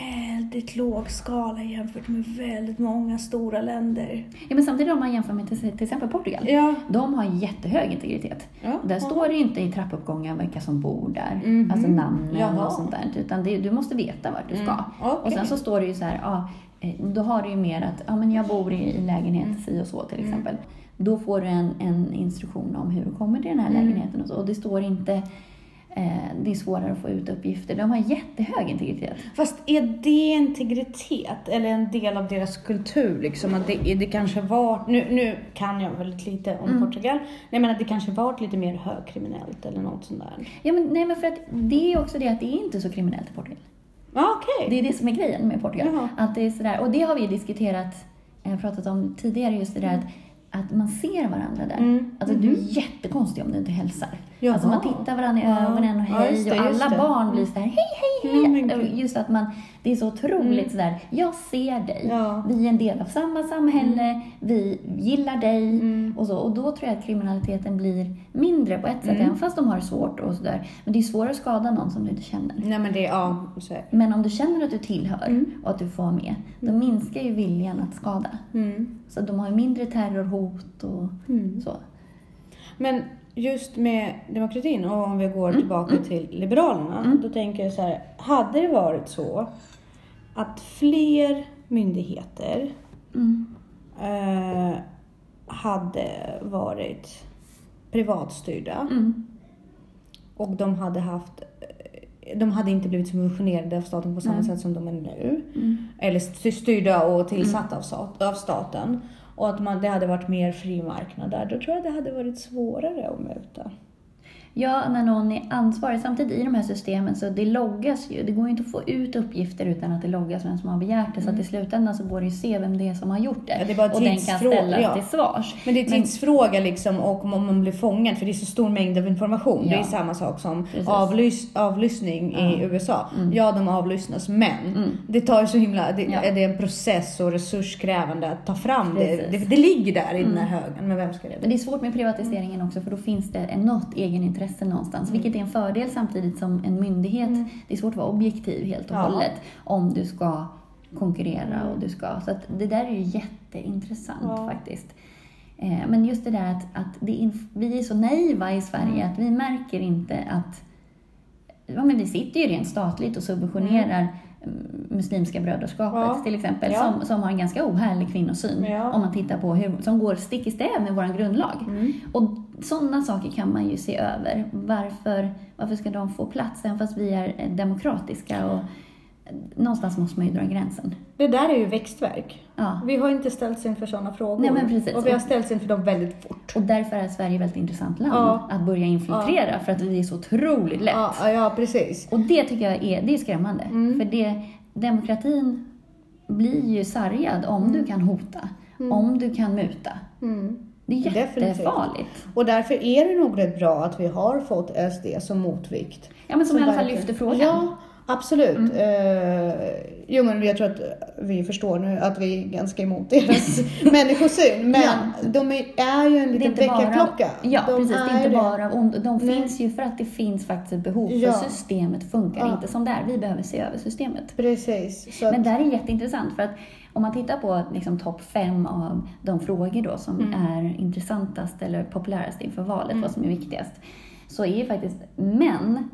väldigt låg skala jämfört med väldigt många stora länder. ja, men samtidigt om man jämför med till, till exempel Portugal. Ja. De har jättehög integritet. ja. Där står det inte i trappuppgången vilka som bor där, Mhm. alltså namnen Jaha. och sånt där. Utan det, du måste veta vart du ska. Mm, okej. Och sen så står det ju så här, ja, eh, då har du ju mer att, ja men jag bor i, lägenhet Mm. si och så till exempel. Då får du en, en instruktion om hur du kommer till den här Mm. lägenheten och så. Och det står inte, det är svårare att få ut uppgifter. De har jättehög integritet. Fast är det integritet eller en del av deras kultur? Liksom, att det, det kanske var, nu, nu kan jag väldigt lite om Mm. Portugal, men jag menar att det kanske varit lite mer högkriminellt eller något sånt där. Ja men nej men för att det är också det att det är inte så kriminellt i Portugal. Ja, okej. Det är det som är grejen med Portugal. Jaha. Att det är sådär, och det har vi diskuterat, eh, pratat om tidigare, just det där att, att man ser varandra där. Mm. Alltså du är jättekonstig om du inte hälsar. Jaha. Alltså man tittar varandra i Ja. ögonen och Ja, hej just det, och alla barn blir sådär hej, hej, hej. Mm, men gud. Just att man, det är så otroligt sådär, jag ser dig. Ja. Vi är en del av samma samhälle, vi gillar dig Mm. och så. Och då tror jag att kriminaliteten blir mindre på ett sätt, Mm. även fast de har det svårt och sådär. Men det är svårare att skada någon som du inte känner. Nej men det, ja, så. Men om du känner att du tillhör Mm. och att du får med, då minskar ju viljan att skada. Mm. Så de har ju mindre terrorhot och Mm. så. Men just med demokratin och om vi går tillbaka till Liberalerna, Mm. då tänker jag så här, hade det varit så att fler myndigheter Mm. eh, hade varit privatstyrda Mm. och de hade haft eh, de hade inte blivit subventionerade av staten på samma Nej. sätt som de är nu. Mm. Eller st- styrda och tillsatta av staten. Och att man, det hade varit mer fri marknad där. Då tror jag det hade varit svårare att möta. Ja, när någon är ansvarig. Samtidigt i de här systemen så det loggas ju. Det går ju inte att få ut uppgifter utan att det loggas vem som har begärt det. Så att i slutändan så går det ju att se vem det är som har gjort det. Mm. Ja, det är bara och den kan ställas ja. till svars. Men det är tidsfråga liksom och om man blir fångad för det är så stor mängd av information. Det är Ja. samma sak som avlys, avlyssning i Ja. USA. Mm. Ja, de avlyssnas men Mm. det tar ju så himla, det, Ja. det är en process och resurskrävande att ta fram det. Det. Det ligger där i den här Mm. högen, men vem ska det Men det är svårt med privatiseringen också för då finns det något egenintresse någonstans. Vilket är en fördel samtidigt som en myndighet. Mm. Det är svårt att vara objektiv helt och Ja. hållet. Om du ska konkurrera Mm. och du ska. Så det där är ju jätteintressant Ja. faktiskt. Eh, Men just det där att, att det vi är så naiva i Sverige Mm. att vi märker inte att ja, men vi sitter ju rent statligt och subventionerar mm. Muslimska brödraskapet Ja. till exempel, Ja. som, som har en ganska ohärlig kvinnosyn. Ja. Om man tittar på hur, som går stick i stäv med vår grundlag. Mm. Och sådana saker kan man ju se över. Varför, varför ska de få plats, även fast vi är eh, demokratiska? Och, eh, någonstans måste man ju dra gränsen. Det där är ju växtverk. Ja. Vi har inte ställts inför sådana frågor. Nej, men precis. Och vi har ställts inför dem väldigt fort. Och därför är Sverige ett väldigt intressant land Ja. att börja infiltrera, för att det är så otroligt lätt. Ja, ja, ja, precis. Och det tycker jag är, det är skrämmande. Mm. För det, demokratin blir ju sargad om du kan hota, om du kan muta. Mm. Det är Definitivt. jättefarligt. Och därför är det nog rätt bra att vi har fått SD som motvikt. Ja, men som i alla fall verkligen- lyfter frågan. Ja, absolut. Eh, jo, men jag tror att vi förstår nu att vi är ganska emot deras människosyn. Men Ja. de är, är ju en liten väckarklocka. ja, de precis. Det är inte bara av ont. De Nej. finns ju för att det finns faktiskt ett behov. Ja. För systemet funkar Ja. inte som det är. Vi behöver se över systemet. Precis. Att, Men det här är jätteintressant för att om man tittar på liksom, topp fem av de frågor då som Mm. är intressantast eller populärast inför valet, Mm. vad som är viktigast, så är ju faktiskt män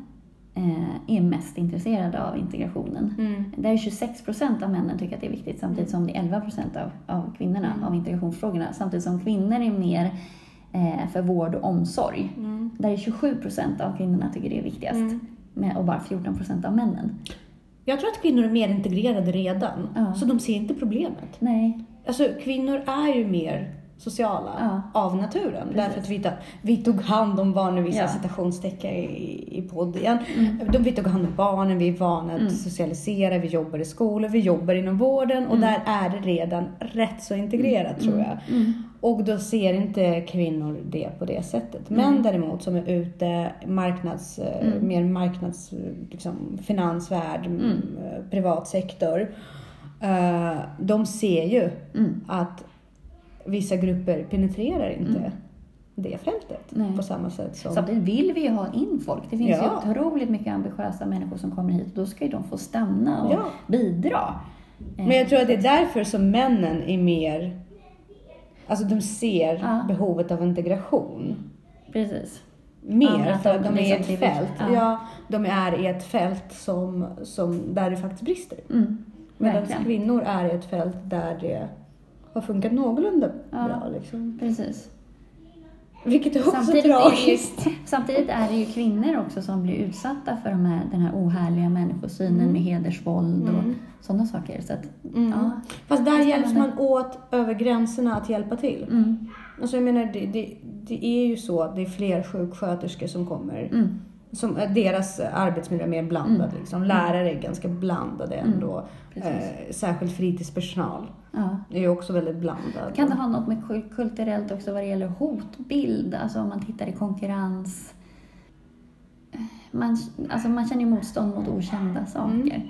eh, är mest intresserade av integrationen. mm, Där är 26 procent av männen tycker att det är viktigt samtidigt som det är 11 procent av, av kvinnorna Mm. av integrationsfrågorna. Samtidigt som kvinnor är mer eh, för vård och omsorg. mm, Där är 27 procent av kvinnorna tycker det är viktigast. mm. Med, och bara 14 procent av männen. Jag tror att kvinnor är mer integrerade redan, Ja. så de ser inte problemet. Nej, Alltså kvinnor är ju mer sociala Ja. av naturen. Precis. Därför att vi, ta- vi tog hand om barnen, vissa Ja. citationstecken i, i podden. Mm. Vi tog hand om barnen, vi är vana att Mm. socialisera, vi jobbar i skolor, vi jobbar inom vården och Mm. där är det redan rätt så integrerat tror jag. Mm. Och då ser inte kvinnor det på det sättet. Män Mm. däremot som är ute, marknads, eh, Mm. mer marknads, liksom, finansvärld, Mm. eh, privat sektor. eh, de ser ju Mm. att vissa grupper penetrerar inte Mm. det fältet Nej. på samma sätt som... Samtidigt vill vi ju ha in folk. Det finns Ja. ju otroligt mycket ambitiösa människor som kommer hit. Då ska ju de få stanna och Ja. bidra. Men jag tror att det är därför som männen är mer... Alltså de ser Ja. behovet av integration. Precis. Mer Ja, för att de är i liksom ett fält. ja. Ja. de är i ett fält som, som, där det faktiskt brister. Mm. Medan kvinnor är i ett fält där det har funkat någorlunda bra. Liksom. Precis. Vilket är också Samtidigt är, tragiskt. ju, samtidigt är det ju kvinnor också som blir utsatta för de här, den här ohärliga människosynen Mm. med hedersvåld och Mm. sådana saker. Så att, Mm. ja. Fast där hjälps man åt över gränserna att hjälpa till. Mm. Alltså jag menar, det, det, det är ju så att det är fler sjuksköterskor som kommer. Mm. Som, eh, deras arbetsmiljö är mer blandad. Mm. Liksom. Lärare är ganska blandade ändå. Eh, särskilt fritidspersonal Ja. är ju också väldigt blandad. Kan det ha något med kul- kulturellt också vad det gäller hotbild? Alltså om man tittar i konkurrens. Man, alltså man känner ju motstånd mot okända saker.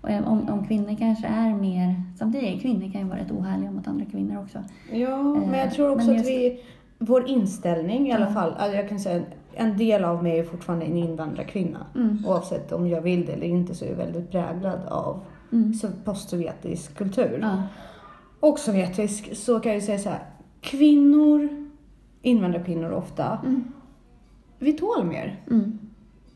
Och om, om kvinnor kanske är mer... Samtidigt kvinnor kan ju vara rätt ohärliga mot andra kvinnor också. Ja, men jag tror också Men att just- vi, vår inställning i alla fall, alltså jag kan säga en del av mig är fortfarande en invandrarkvinna. Mm. Oavsett om jag vill det eller inte så är jag väldigt präglad av Mm. postsovjetisk kultur. Ja. Och sovjetisk så kan jag ju säga så här. Kvinnor, invandrarkvinnor ofta, Mm. vi tål mer. Mm.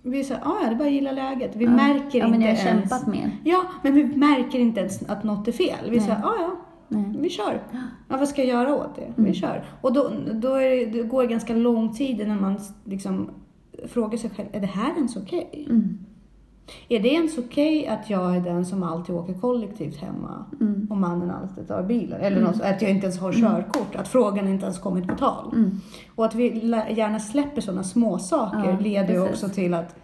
Vi här, "Ah, ja det är bara att gilla läget. Vi ja. märker ja, inte men jag har ens. kämpat mer. Ja, men vi märker inte ens att något är fel. Vi säger, ja ja, Nej. vi kör. Ja, vad ska jag göra åt det? Vi Mm. kör. Och då, då det, det går ganska lång tid innan man liksom frågar sig själv, är det här ens okej? Mm. Är det ens okej att jag är den som alltid åker kollektivt hemma Mm. och mannen alltid tar bilen? Eller Mm. något, att jag inte ens har körkort, att frågan inte ens kommit på tal. Mm. Och att vi gärna släpper sådana små saker Ja, leder ju också till att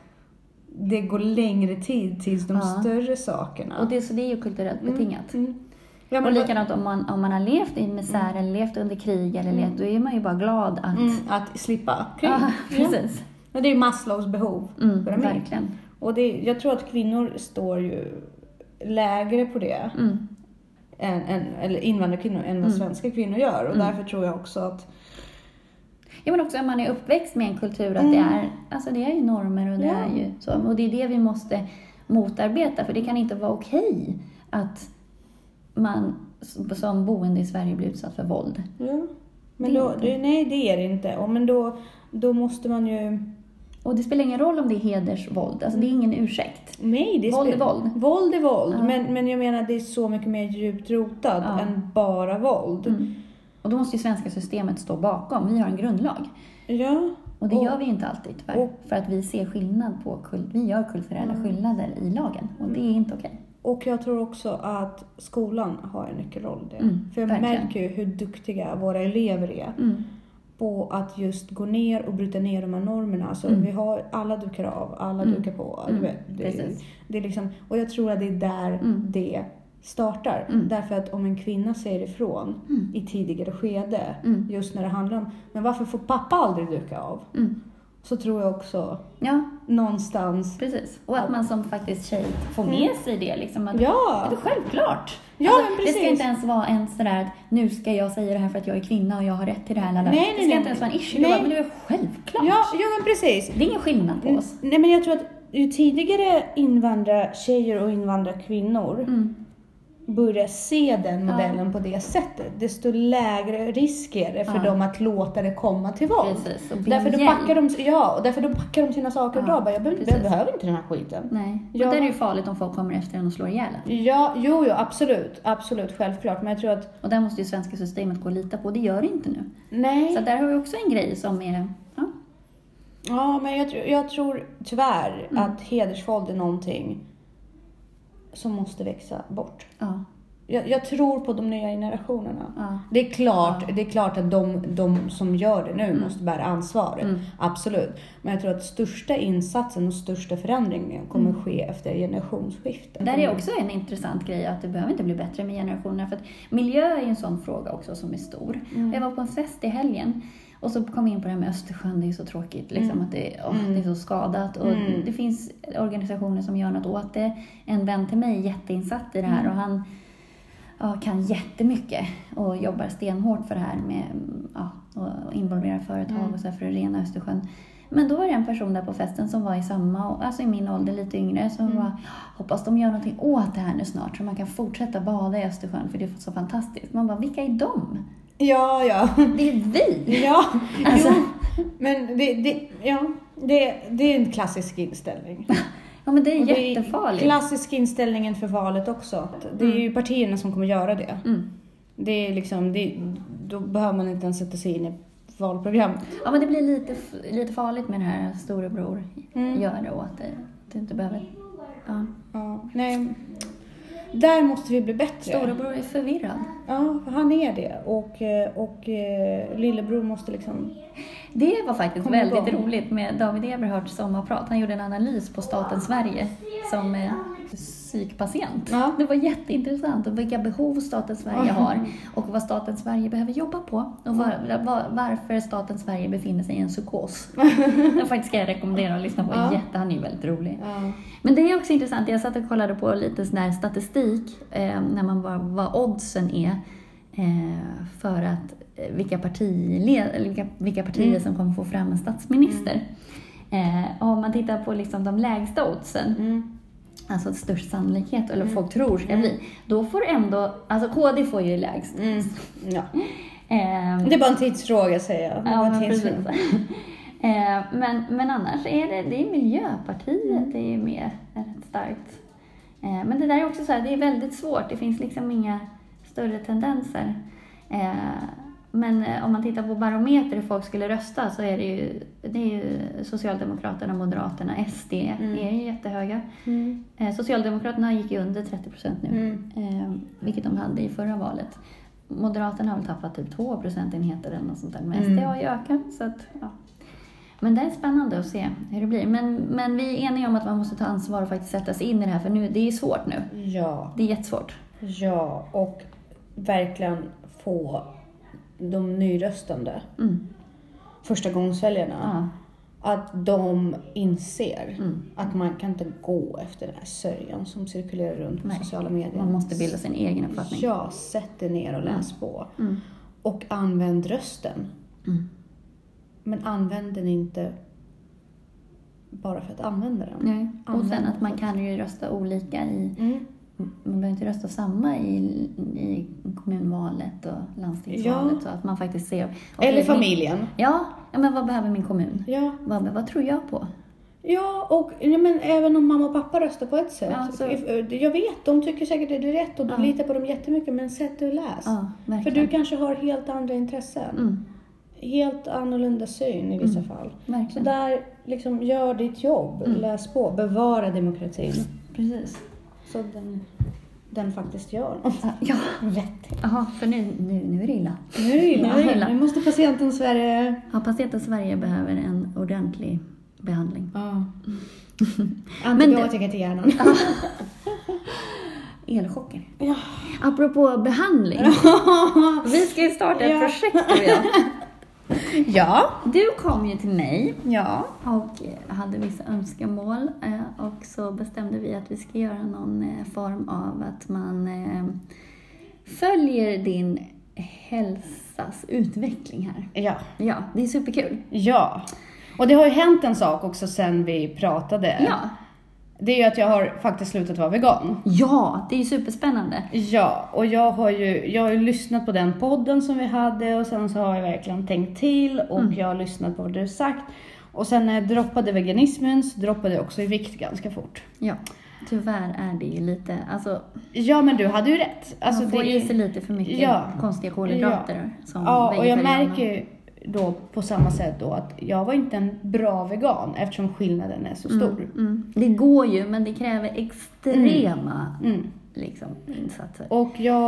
det går längre tid tills de Ja. större sakerna. Och det, så det är ju kulturellt betingat. Mm. Ja, Och men, likadant om man, om man har levt i misär eller levt under krig eller levt, då är man ju bara glad att... mm, att slippa krig. Ja, Ja. precis. Men det är Maslows behov. Mm, verkligen. Och det, jag tror att kvinnor står ju lägre på det, Mm. än, än, eller invandrarkvinnor, än vad Mm. svenska kvinnor gör. Och Mm. därför tror jag också att Ja, men också om man är uppväxt med en kultur att Mm. det, är, alltså det är ju normer och det Ja. är ju så. Och det är det vi måste motarbeta, för det kan inte vara okej att man som boende i Sverige blir utsatt för våld. Ja. Men Det då, nej, det är det inte. Och men då, då måste man ju Och det spelar ingen roll om det är hedersvåld, alltså det är ingen ursäkt. Nej, det Våld är våld. Våld är våld. Ja. Men, men jag menar det är så mycket mer djupt rotat Ja. än bara våld. Mm. Och då måste ju svenska systemet stå bakom. Vi har en grundlag. Ja. Och det Och- gör vi inte alltid tyvärr. och- för att vi ser skillnad på, vi gör kulturella Mm. skillnader i lagen. Och det är inte okej. Och jag tror också att skolan har en nyckelroll i det. Mm, För jag verkligen. märker ju hur duktiga våra elever är Mm. På att just gå ner och bryta ner de här normerna. Alltså, Mm. vi har, alla dukar av, alla Mm. dukar på. Mm, det, precis. det är liksom, och jag tror att det är där Mm. det startar. Mm. Därför att om en kvinna säger ifrån Mm. i tidigare skede, Mm. just när det handlar om, men varför får pappa aldrig duka av? Mm. Så tror jag också Ja, någonstans, precis. Och att man som faktiskt tjej får med sig det. Liksom, att, Mm. ja, Det är självklart. Ja, alltså, men det ska precis. inte ens vara ens sådär att nu ska jag säga det här för att jag är kvinna och jag har rätt till det här. lalala. Nej, nej, det ska nej. inte ens vara en issue. Nej. Nej. Men det är självklart. ja, ja men precis. Det är ingen skillnad på oss. Nej men jag tror att ju tidigare invandrartjejer och invandrarkvinnor Mm. Börjar se den Ja. modellen på det sättet, desto lägre risk är det för Ja. dem att låta det komma till våld. Och Därför då, packar de, ja, och därför då packar de sina saker och Ja, drar. Bara, Jag, behöver, jag behöver inte den här skiten. Nej. Ja. Och där är det ju farligt om folk kommer efter en och slår ihjäl. Ja, jo, jo, absolut. Absolut, självklart. Men jag tror att, Och där måste ju svenska systemet gå att lita på. Det gör det inte nu. nej. Så där har vi också en grej som är... Ja. Ja, men jag, jag tror tyvärr Mm. att hedersvåld är någonting som måste växa bort. Ja. Jag, jag tror på de nya generationerna. ja. Det är klart, Ja. det är klart att de, de som gör det nu Mm. måste bära ansvaret. Mm. Absolut. Men jag tror att största insatsen och största förändringen kommer Mm. ske efter generationsskiftet. Där är också en intressant grej att det behöver inte bli bättre med generationerna. För att miljö är ju en sån fråga också som är stor. Mm. Jag var på en fest i helgen och så kom jag in på det här med Östersjön. Det är så tråkigt. Liksom, Mm. att det, åh, Mm. det är så skadat. Och Mm. Det finns organisationer som gör något åt det. En vän till mig är jätteinsatt i det här Mm. och han ja, kan jättemycket och jobbar stenhårt för det här med ja, och involvera företag Mm. och så för att rena Östersjön. Men då var det en person där på festen som var i samma, alltså i min ålder, lite yngre, som Mm. var hoppas de gör någonting åt det här nu snart så man kan fortsätta bada i Östersjön för det är så fantastiskt. Man bara, vilka är de? Ja, ja. Det är vi! Ja, Alltså- jo. Men det, det, ja, det, det är en klassisk inställning. Ja men det är Och det jättefarligt. klassisk inställningen för valet också. Det är ju partierna som kommer göra det. Mm. Det är liksom, det, då behöver man inte ens sätta sig in i valprogrammet. Ja men det blir lite, lite farligt med det här storebror Mm. gör det åt dig. Du inte behöver... Ja. Ja, nej. Där måste vi bli bättre. Storebror är förvirrad. Ja, han är det. Och, eh, och eh, lillebror måste liksom... Det var faktiskt Kom väldigt igång. roligt med David Eberhards sommarprat. Han gjorde en analys på staten Sverige som eh, psykpatient. Ja. Det var jätteintressant och vilka behov staten Sverige Ja. har och vad staten Sverige behöver jobba på och var, var, varför staten Sverige befinner sig i en psykos. Det faktiskt ska jag rekommendera att lyssna på. Ja. Jätte, han är ju väldigt rolig. Ja. Men det är också intressant, jag satt och kollade på lite sån här statistik eh, när man bara, vad oddsen är eh, för att eh, vilka, partiled, eller vilka, vilka partier Mm. som kommer få fram en statsminister. Eh, och om man tittar på liksom de lägsta oddsen, Mm. Alltså störst sannolikhet, eller Mm. folk tror ska Mm. bli, då får ändå, alltså KD får ju lägst. Mm. Ja. Eh, Det är bara en tidsfråga säger jag. Ja, en men eh, men, men annars är det, det är Miljöpartiet, Mm. det är med rätt starkt. Eh, men det där är också så här, det är väldigt svårt, det finns liksom inga större tendenser. Men eh, om man tittar på barometer hur folk skulle rösta så är det ju, det är ju Socialdemokraterna, Moderaterna, SD Mm. är ju jättehöga. Mm. Eh, Socialdemokraterna gick ju under 30 procent nu, Mm. eh, vilket de hade i förra valet. Moderaterna har väl tappat typ 2 procentenheter eller något sånt där, men Mm. SD har ju ökat. Så att, ja. Men det är spännande att se hur det blir. Men, men vi är eniga om att man måste ta ansvar och faktiskt sätta sig in i det här, för nu, det är svårt nu. Ja. Det är jättesvårt. Ja, och verkligen få de nyröstande, Mm. första gångsväljarna, Ja. att de inser Mm. att man kan inte gå efter den här sörjan som cirkulerar runt på Nej, sociala medier. Man måste bilda sin egen uppfattning. Ja, sätt dig ner och läs på. Mm. Och använd rösten. Mm. Men använd den inte bara för att använda den. Nej. Och sen att man kan ju rösta olika i Mm. Man behöver inte rösta samma i, i kommunvalet och landstingsvalet. Ja. Så att man faktiskt ser. okej, Eller min- familjen. Ja, ja, men vad behöver min kommun? Ja. Vad, vad tror jag på? Ja, och ja, men även om mamma och pappa röstar på ett sätt. Ja, så- If- Jag vet, de tycker säkert att det är rätt och du Ja. litar på dem jättemycket, men sätt dig och läs. Ja, För du kanske har helt andra intressen. Mm, Helt annorlunda syn i vissa fall. Så verkligen. där, liksom, gör ditt jobb, Mm. läs på, bevara demokratin. Precis. Så den, den faktiskt gör något. Ja, Rätt. Jaha, för nu, nu, nu är det illa. Nu är det illa. Nu är det illa. Nu måste patienten Sverige... Ja, patienten Sverige behöver en ordentlig behandling. Ja. Antibiotika till hjärnan. Elchocker. Ja. Apropå behandling. Vi ska ju starta ett Ja. projekt du och jag. ja. Du kom ju till mig Ja. och eh, hade vissa önskemål eh, och så bestämde vi att vi ska göra någon eh, form av att man följer din hälsas utveckling här. Ja. Ja, det är superkul. Ja. Och det har ju hänt en sak också sen vi pratade. Ja, Det är ju att jag har faktiskt slutat vara vegan. ja det är ju superspännande. Ja, och jag har ju, jag har ju lyssnat på den podden som vi hade och sen så har jag verkligen tänkt till och Mm. jag har lyssnat på vad du sagt. Och sen när jag droppade veganismen så droppade jag också i vikt ganska fort. Ja, tyvärr är det ju lite, alltså Ja, men du hade ju rätt. Alltså, man får det- i sig lite för mycket Ja. konstiga kolhydrater som Ja, och jag märker ju då på samma sätt då att jag var inte en bra vegan eftersom skillnaden är så stor. Mm. Det går ju, men det kräver extrema Mm. liksom, insatser. Och jag,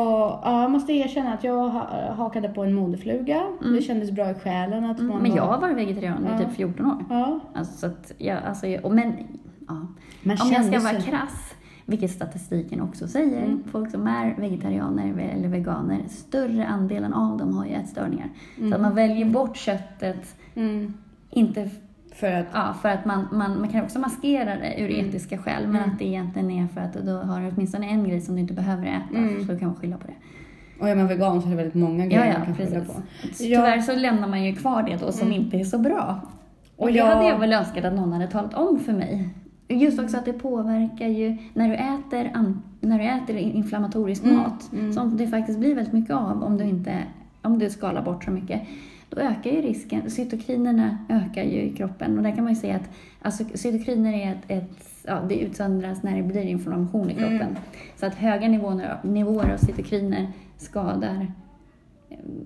ja, jag måste erkänna att jag ha- hakade på en modefluga. Det kändes bra i själen att man Mm. Men var- jag har varit vegetarian i Ja. typ 14 år. Ja. Alltså, så att jag, alltså, jag, och men, ja. Men Om jag ska vara krass, vilket statistiken också säger, Mm. folk som är vegetarianer eller veganer, större andelen av dem har ju ätstörningar. Så att man väljer bort köttet, Mm. inte För att, Ja, för att man, man, man kan också maskera det ur Mm. etiska skäl, men att det egentligen är för att då har du åtminstone en grej som du inte behöver äta, Mm. så då kan man skylla på det. och är man vegan så är det väldigt många Ja, grejer ja, man kan skylla precis. på. Så Ja. Tyvärr så lämnar man ju kvar det då som inte är så bra. Och, Och det jag- hade jag väl önskat att någon hade talat om för mig. Just också att det påverkar ju, när du äter, när du äter inflammatorisk Mm, mat, mm. som det faktiskt blir väldigt mycket av om du inte om du skalar bort så mycket, då ökar ju risken. Cytokinerna ökar ju i kroppen och där kan man ju säga att alltså, cytokiner är ett, ett ja, det utsöndras när det blir inflammation i kroppen. Mm. Så att höga nivåer, nivåer av cytokiner skadar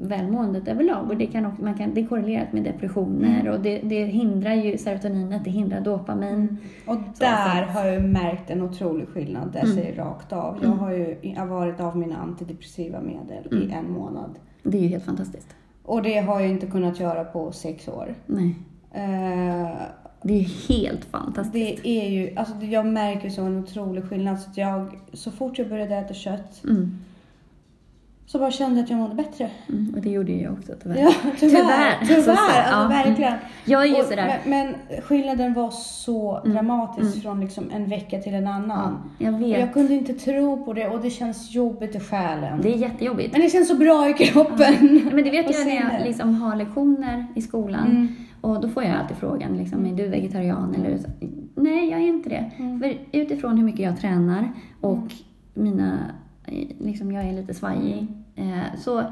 välmåendet överlag. Och det, kan också, man kan, det är korrelerat med depressioner Mm. och det, det hindrar ju serotoninet, det hindrar dopamin. Och där har jag märkt en otrolig skillnad. Mm. Där säger rakt av. Jag har ju jag har varit av mina antidepressiva medel Mm. i en månad. Det är ju helt fantastiskt. Och det har jag inte kunnat göra på sex år. Nej, Eh, det är helt fantastiskt. det är ju, alltså det- jag märker så en otrolig skillnad. Så, jag, så fort jag började äta kött Mm, så bara kände att jag mådde bättre. mm, och det gjorde ju jag också tyvärr. Ja, tyvärr. Tyvärr. Tyvärr, Så- så- alltså ja. verkligen. Jag är ju Och- sådär. Men, men skillnaden var så Mm. dramatisk Mm. från liksom en vecka till en annan. Ja, jag Och vet. jag kunde inte tro på det och det känns jobbigt i själen. Det är jättejobbigt. Men det känns så bra i kroppen. Men det vet Och jag när jag liksom har lektioner i skolan. Mm. Och då får jag alltid frågan, liksom, är du vegetarian? Eller, nej, jag är inte det. Mm. För utifrån hur mycket jag tränar och mina, eh, liksom, jag är lite svajig. Eh, så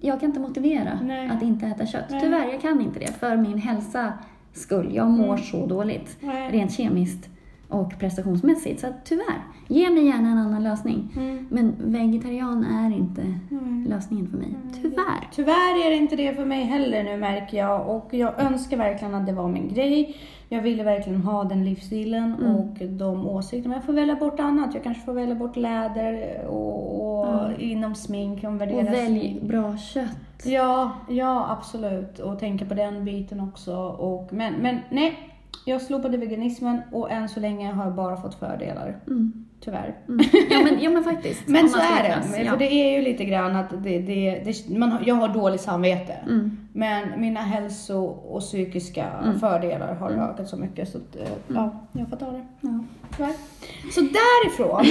jag kan inte motivera Nej. att inte äta kött. Nej. Tyvärr, jag kan inte det. För min hälsa skull. Jag mår Mm. så dåligt. Nej. Rent kemiskt och prestationsmässigt. Så att, tyvärr, ge mig gärna en annan lösning. Mm. Men vegetarian är inte Mm. lösningen för mig. Tyvärr. Tyvärr är det inte det för mig heller nu märker jag och jag önskar verkligen att det var min grej. Jag ville verkligen ha den livsstilen Mm. och de åsikterna. Men jag får välja bort annat. Jag kanske får välja bort läder och, och Ja. inom smink värdera Och välj bra kött. Ja, ja absolut. Och tänka på den biten också. Och, men, men nej, jag slopade veganismen och än så länge har jag bara fått fördelar. Mm. Tyvärr. Mm. Ja, men, ja, men faktiskt. Men så är det. ja. För det är ju lite grann att det, det, det, man, jag har dåligt samvete. Mm. Men mina hälso och psykiska Mm. fördelar har Mm. ökat så mycket så att, eh, ja, jag får ta det. Ja. Tyvärr. Så därifrån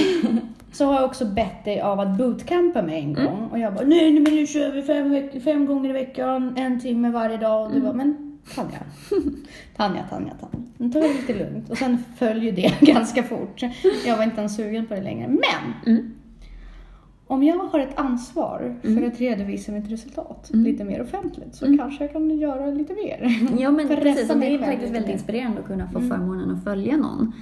så har jag också bett dig av att bootcampa mig en Mm. gång. Och jag bara, nej, nej men nu kör vi fem, fem gånger i veckan, en timme varje dag. Och du Mm. bara, men Tanja. Tanja, Tanja, Tanja. Nu tar vi det lite lugnt. Och sen följer det ganska fort. Jag var inte ens sugen på det längre. Men! Mm. Om jag har ett ansvar för Mm. att redovisa mitt resultat Mm. lite mer offentligt så Mm. kanske jag kan göra lite mer. Ja, men precis. Och det är faktiskt väldigt inspirerande att kunna få Mm. förmånen att följa någon.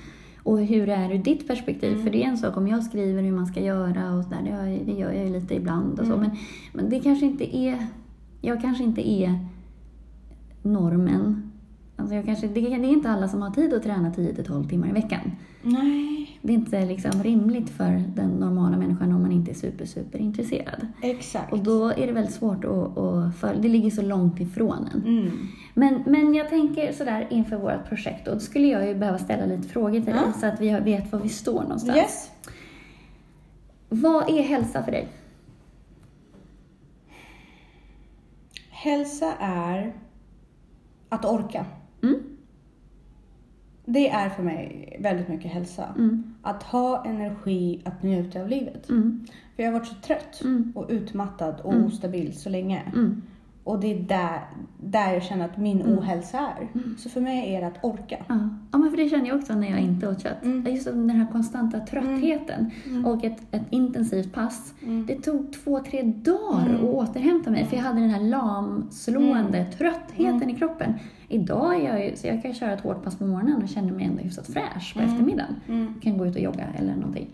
Och hur är det ur ditt perspektiv? Mm. För det är en sak om jag skriver hur man ska göra och sådär, det, det gör jag ju lite ibland och så. Mm. Men, men det kanske inte är, jag kanske inte är normen. Alltså jag kanske, det, det är inte alla som har tid att träna 10-12 timmar i veckan. Nej, Det är inte liksom rimligt för den normala människan om man inte är super, super intresserad. exakt. Och då är det väldigt svårt att, att följa, det ligger så långt ifrån en. Mm. Men, men jag tänker sådär inför vårt projekt, och då skulle jag ju behöva ställa lite frågor till dig Ja. så att vi vet var vi står någonstans. Yes. Vad är hälsa för dig? Hälsa är att orka. Mm? Det är för mig väldigt mycket hälsa. Mm. Att ha energi att njuta av livet. Mm. För jag har varit så trött Mm. och utmattad och Mm. ostabil så länge. Mm. Och det är där, där jag känner att min Mm. ohälsa är. Så för mig är det att orka. Ja. ja, men för det känner jag också när jag inte åt kött. Mm. Just den här konstanta tröttheten Mm. och ett, ett intensivt pass. Mm. Det tog två, tre dagar Mm. att återhämta mig för jag hade den här lamslående Mm. tröttheten i kroppen. Idag är jag ju, så jag kan köra ett hårt pass på morgonen och känner mig ändå hyfsat fräsch på Mm. eftermiddagen. Mm. kan gå ut och jogga eller någonting.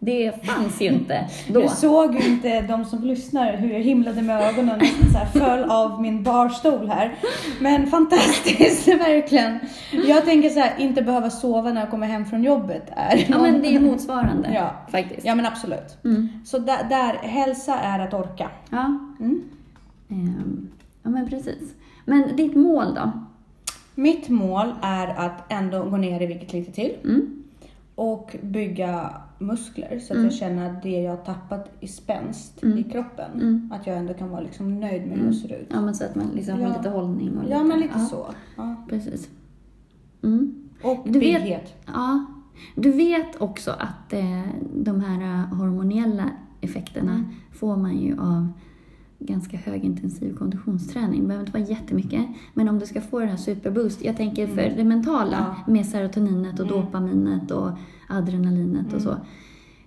Det fanns ju inte då. Du såg ju inte de som lyssnar hur jag himlade med ögonen och så här föll av min barstol här. Men fantastiskt, verkligen. Jag tänker så här, inte behöva sova när jag kommer hem från jobbet är Ja, men det är motsvarande Ja. faktiskt. Ja men absolut. Mm. Så där, där, hälsa är att orka. Ja. Mm. Ehm, ja, men precis. Men ditt mål då? Mitt mål är att ändå gå ner i vikt lite till Mm. och bygga muskler så att Mm. jag känner att det jag har tappat i spänst Mm. i kroppen, Mm. att jag ändå kan vara liksom nöjd med hur Mm. jag ser ut. Ja, men så att man liksom Ja. har lite hållning och Ja, men lite ja, så. Ja. Precis. Mm. Och Du vet-. Ja. Du vet också att eh, de här eh, hormoniella effekterna Mm. får man ju av ganska högintensiv konditionsträning. Det behöver inte vara jättemycket, men om du ska få den här superboost. Jag tänker för det mentala Ja. med serotoninet och dopaminet och adrenalinet Mm. och så.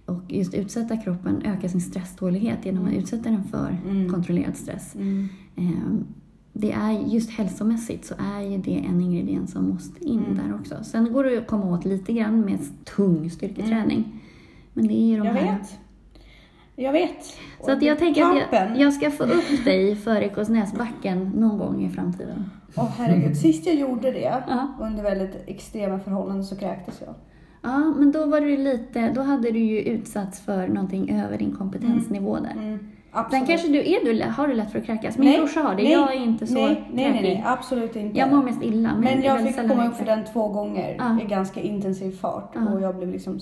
Och just utsätta kroppen, öka sin stresstålighet genom att Mm. utsätta den för Mm. kontrollerad stress. Mm. Ehm, Det är just hälsomässigt så är ju det en ingrediens som måste in Mm. där också. Sen går det att komma åt lite grann med tung styrketräning. Men det är ju de Jag här... vet. Jag vet. Så att jag tänker att jag, jag ska få upp dig för Ekosnäsbacken någon gång i framtiden. Åh herregud, sist jag gjorde det Ja. under väldigt extrema förhållanden så kräktes jag. Ja, men då var du lite, då hade du ju utsatts för någonting över din kompetensnivå där. Mm, Sen absolut. kanske du, är du, har du lätt för att kräkas? Min Nej, brorsa har det, nej, jag är inte så nej, nej, nej, kräkig. nej, absolut inte. Jag mår mest illa. Men, Men jag fick komma upp för den två gånger Ja. i ganska intensiv fart Ja. och jag blev liksom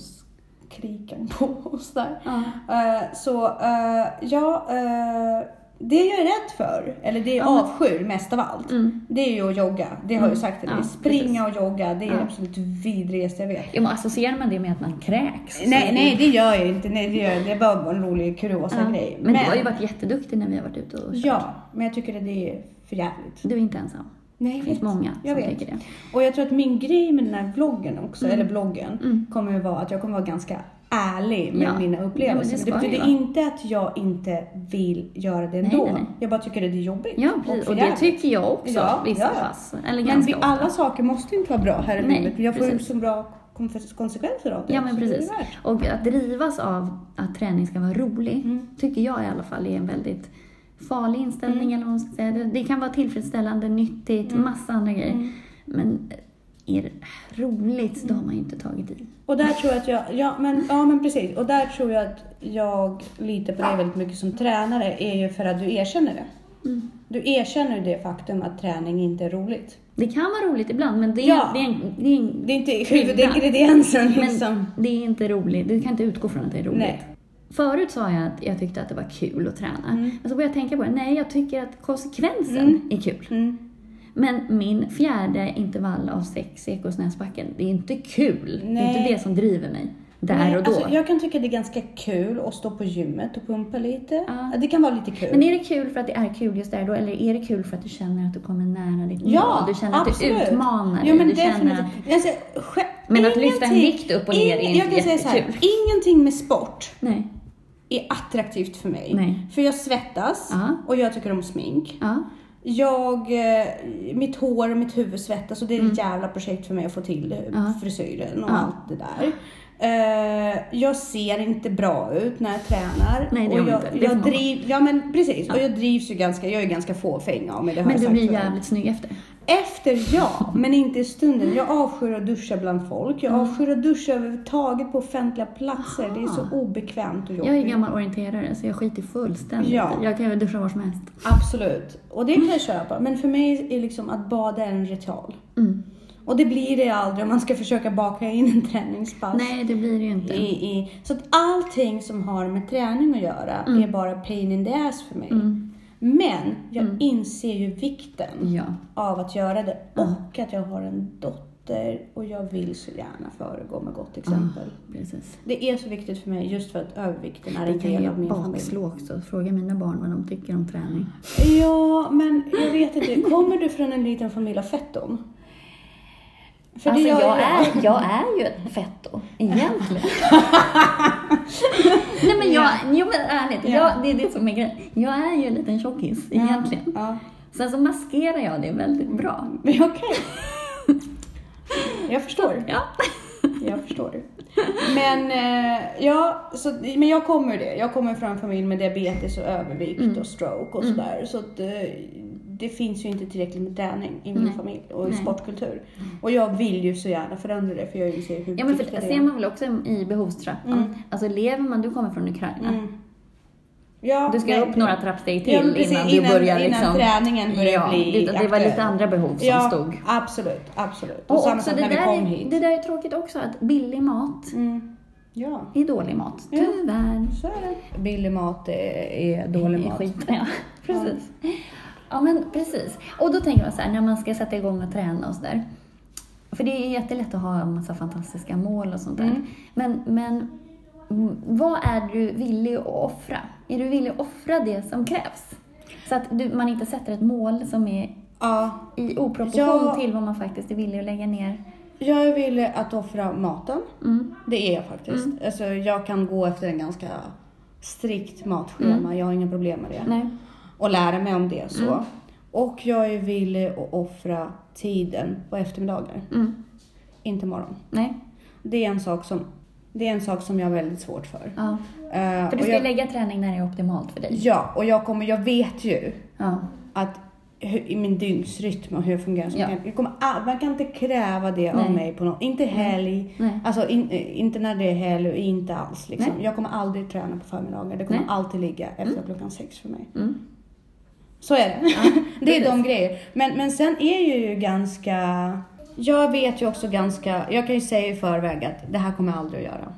skriken på och sådär. Ja. Eh, så eh, ja, eh, det jag är rädd för, eller det jag Ja, men- avskyr mest av allt, Mm. det är ju att jogga. Det har jag ju sagt till dig. Ja, Springa och jogga, det är Ja. absolut vidrigaste jag vet. Ja, men associerar man det med att man kräks? så Nej, nej, det gör jag inte. Nej, det, gör, det är bara en rolig kuriosa Ja. grej. Men, du har ju varit jätteduktig när vi har varit ute och kört. Ja, men jag tycker att det är för jävligt. Du är inte ensam. Nej, Det jag finns många Jag som vet. tycker det. Och jag tror att min grej med den här vloggen också, Mm. eller bloggen, Mm. kommer ju vara att jag kommer vara ganska ärlig med Ja. mina Ja, upplevelser. men det det betyder inte att jag inte vill göra det ändå. nej, nej. Jag bara tycker att det är jobbigt. Ja, och precis. för Och det tycker jag också Ja, vissa ja, ja. pass. Eller Men vi, ofta. alla saker måste inte vara bra här i Nej, livet. Jag får ju så bra kon- konsekvenser av det. Ja, men precis. Och att drivas av att träning ska vara rolig, Mm. tycker jag i alla fall är en väldigt farlig inställning. Eller vad man ska säga. Det, det kan vara tillfredsställande, nyttigt, Mm. massa andra grejer. Mm. Men är det roligt, då har man ju inte tagit i. Och där tror jag att jag, ja men, ja men precis. Och där tror jag att jag litar på dig väldigt mycket som tränare är ju för att du erkänner det. Mm. Du erkänner det faktum att träning inte är roligt. Det kan vara roligt ibland, men det är, Ja. det är, en, det är en Det är inte huvudingrediensen liksom. Men det är inte roligt. Du kan inte utgå från att det är roligt. Nej. Förut sa jag att jag tyckte att det var kul att träna. Mm. Men så började jag tänka på det. Nej, jag tycker att konsekvensen Mm. är kul. Mm. Men min fjärde intervall av sex Ekosnäsbacken, det är inte kul. Det är Nej. inte det som driver mig. där Nej, och då. Alltså, jag kan tycka det är ganska kul att stå på gymmet och pumpa lite. Ja. Det kan vara lite kul. Men är det kul för att det är kul just där då, eller är det kul för att du känner att du kommer nära ditt mål? Ja, Du känner att absolut. du utmanar Jo, men dig? Du känner. Alltså, Men att lyfta en vikt upp och ner är inte Jag kan säga så här, jättekul. ingenting med sport Nej. Är attraktivt för mig. Nej. För jag svettas Ja. och jag tycker om smink. Ja. Jag, eh, mitt hår och mitt huvud svettas och det är ett jävla projekt för mig att få till Mm. Ja. frisyren och Ja. allt det där. Eh, jag ser inte bra ut när jag tränar. Nej, det och jag, inte. Det jag driv, Ja men precis, och jag drivs ju ganska, jag är ganska fåfäng av mig. Det har Men du blir jävligt snygg efter. Efter ja, men inte i stunden. Jag avskyr att duscha bland folk. Mm. Jag avskyr att duscha överhuvudtaget på offentliga platser. Det är så obekvämt och jobbigt. Jag är gammal orienterare så jag skiter fullständigt Ja. Jag kan väl duscha var som helst. Absolut. Och det kan jag köpa. Men för mig är liksom att bada en ritual. Mm. Och det blir det aldrig om man ska försöka baka in en träningspass. Nej, det blir det ju inte. I, i, så att allting som har med träning att göra är bara pain in the ass för mig. Mm. Men jag inser ju vikten Ja. av att göra det och att jag har en dotter och jag vill så gärna föregå med gott exempel. Precis. Det är så viktigt för mig just för att övervikten är Det en kan del av min familj. bakslå också. Fråga mina barn vad de tycker om träning. Ja, men jag vet inte. Kommer du från en liten familj av fetton? För alltså, jag, jag. är, jag är ju ett fetto, egentligen. Nej men jag, jo men ärligt, Ja. jag, det är det som är grejen. Jag är ju en liten tjockis, egentligen. Ja. Sen så maskerar jag det väldigt bra. Okej. Jag förstår. Ja. Jag förstår. Men, eh, ja, så, men jag kommer det. Jag kommer från en familj med diabetes och övervikt Mm. och stroke och sådär. Så att, eh, det finns ju inte tillräckligt med träning i min Nej. familj och i Nej. sportkultur. Och jag vill ju så gärna förändra det för jag inser hur Ja men för det ser man väl också i behovstrappan. Mm. Alltså lever man, du kommer från Ukraina. Mm. Ja, Du ska nej, upp några trappsteg till Ja, men precis, innan du innan- börjar innan liksom... träningen börjar ja, bli det, det var lite andra behov som ja, stod. absolut, absolut. Och, Och också det när vi där, kom är, hit. det där är tråkigt också, att billig mat Mm. Ja, är dålig mat. Ja. Tyvärr. så är det. Billig mat är, är dålig är mat. skit. Ja, precis. Ja, men precis. Och då tänker man så här, när man ska sätta igång och träna och sådär. För det är jättelätt att ha en massa fantastiska mål och sånt där. Mm. Men, men mm, vad är du villig att offra? Är du villig att offra det som krävs? Så att du, man inte sätter ett mål som är Ja, i oproportion Ja. till vad man faktiskt är villig att lägga ner. jag är villig att offra maten. Mm. Det är jag faktiskt. Alltså, jag kan gå efter en ganska strikt matschema. Jag har inga problem med det. Mm. Nej. Och lära mig om det så. Mm. Och jag är villig att offra tiden på eftermiddagar. Mm. Inte morgon. Nej. Det är en sak som, det är en sak som jag har väldigt svårt för. Ja. Eh, För du ska jag, lägga träning när det är optimalt för dig. Ja, och jag, kommer, jag vet ju Ja. att hur, i min dygnsrytm och hur jag fungerar Ja. jag, jag kommer, Man kan inte kräva det Nej. av mig på något. Inte helg. Nej. Alltså in, eh, inte när det är helg och inte alls. Liksom. Nej. Jag kommer aldrig träna på förmiddagar. Det kommer alltid ligga efter klockan sex för mig. Mm. Så är det. det är de grejer. Men, men sen är jag ju ganska... Jag vet ju också ganska... Jag kan ju säga i förväg att det här kommer jag aldrig att göra.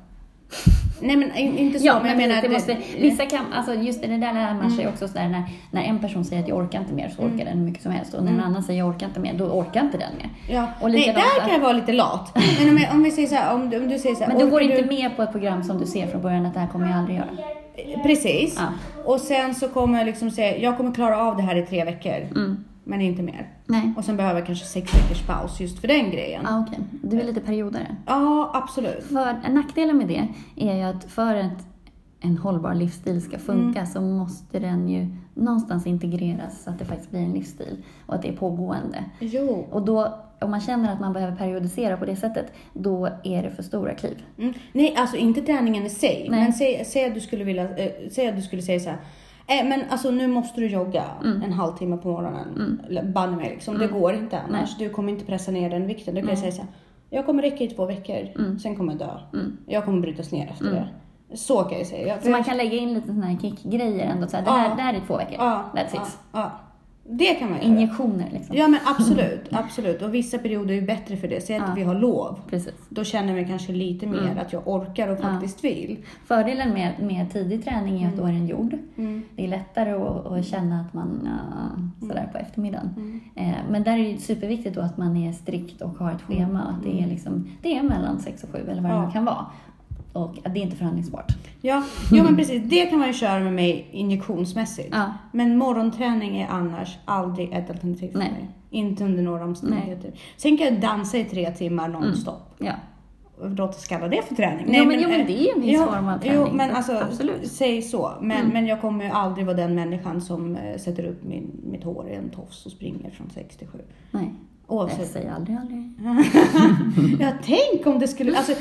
Nej men in- inte så, Ja, men jag men menar... det att måste, vissa kan, alltså just det där lär man sig också sådär när, när en person säger att jag orkar inte mer så orkar den hur mycket som helst och när en annan säger jag orkar inte mer, då orkar inte den mer. Ja. Och Nej, där att- kan jag vara lite lat. Men om, jag, om vi säger så här, om, om du säger så här, Men du går inte med på ett program som du ser från början att det här kommer jag aldrig göra. Precis. Ja. Och sen så kommer jag liksom säga, jag kommer klara av det här i tre veckor. Mm. Men inte mer. Nej. Och sen behöver jag kanske sex veckors paus just för den grejen. Ja, okej. Du är lite periodare. Ja, absolut. För nackdelen med det är ju att för att en hållbar livsstil ska funka Mm. så måste den ju någonstans integreras så att det faktiskt blir en livsstil och att det är pågående. Jo. Och då, om man känner att man behöver periodisera på det sättet, då är det för stora kliv. Mm. Nej, alltså inte träningen i sig. Nej. Men säg, säg, att du skulle vilja, eh, säg att du skulle säga så här. Eh, men alltså nu måste du jogga Mm. en halvtimme på morgonen. Mm. Banne mig liksom. Det går inte annars. Du kommer inte pressa ner den vikten. Då kan säga så här. Jag kommer räcka i två veckor. Sen kommer jag dö. Jag kommer brytas ner efter det. Så kan jag säga. Jag, Mm. Så man kan lägga in lite sådana här kickgrejer ändå. Så här, det, Ja. här, det här är två veckor. ja, That's ja, it. ja. Det kan man göra. Injektioner liksom. Ja men absolut, absolut. Och vissa perioder är ju bättre för det. Säg att Ja. vi har lov. Precis. Då känner mig kanske lite mer att jag orkar och faktiskt vill. Fördelen med, med tidig träning är att då är den gjord. Mm. Det är lättare att, att känna att man uh, sådär på eftermiddagen. Mm. Eh, men där är det superviktigt då att man är strikt och har ett schema. Att det är, liksom, det är mellan sex och sju eller vad det Ja. nu kan vara. Och att det är inte förhandlingsbart. Ja, jo men precis. Det kan man ju köra med mig injektionsmässigt. Ja. Men morgonträning är annars aldrig ett alternativ för Nej. mig. Inte under några omständigheter. Sen kan jag dansa i tre timmar nonstop. Ja. Låt oss kalla det för träning. Jo, men- jo, men eh, det är ju en viss ja, form av Jo, träning, men så alltså, absolut. säg så. Men, Mm. men jag kommer ju aldrig vara den människan som eh, sätter upp min, mitt hår i en tofs och springer från 67. Nej, jag Oavsett. säger aldrig aldrig. Ja, tänk om det skulle... Alltså,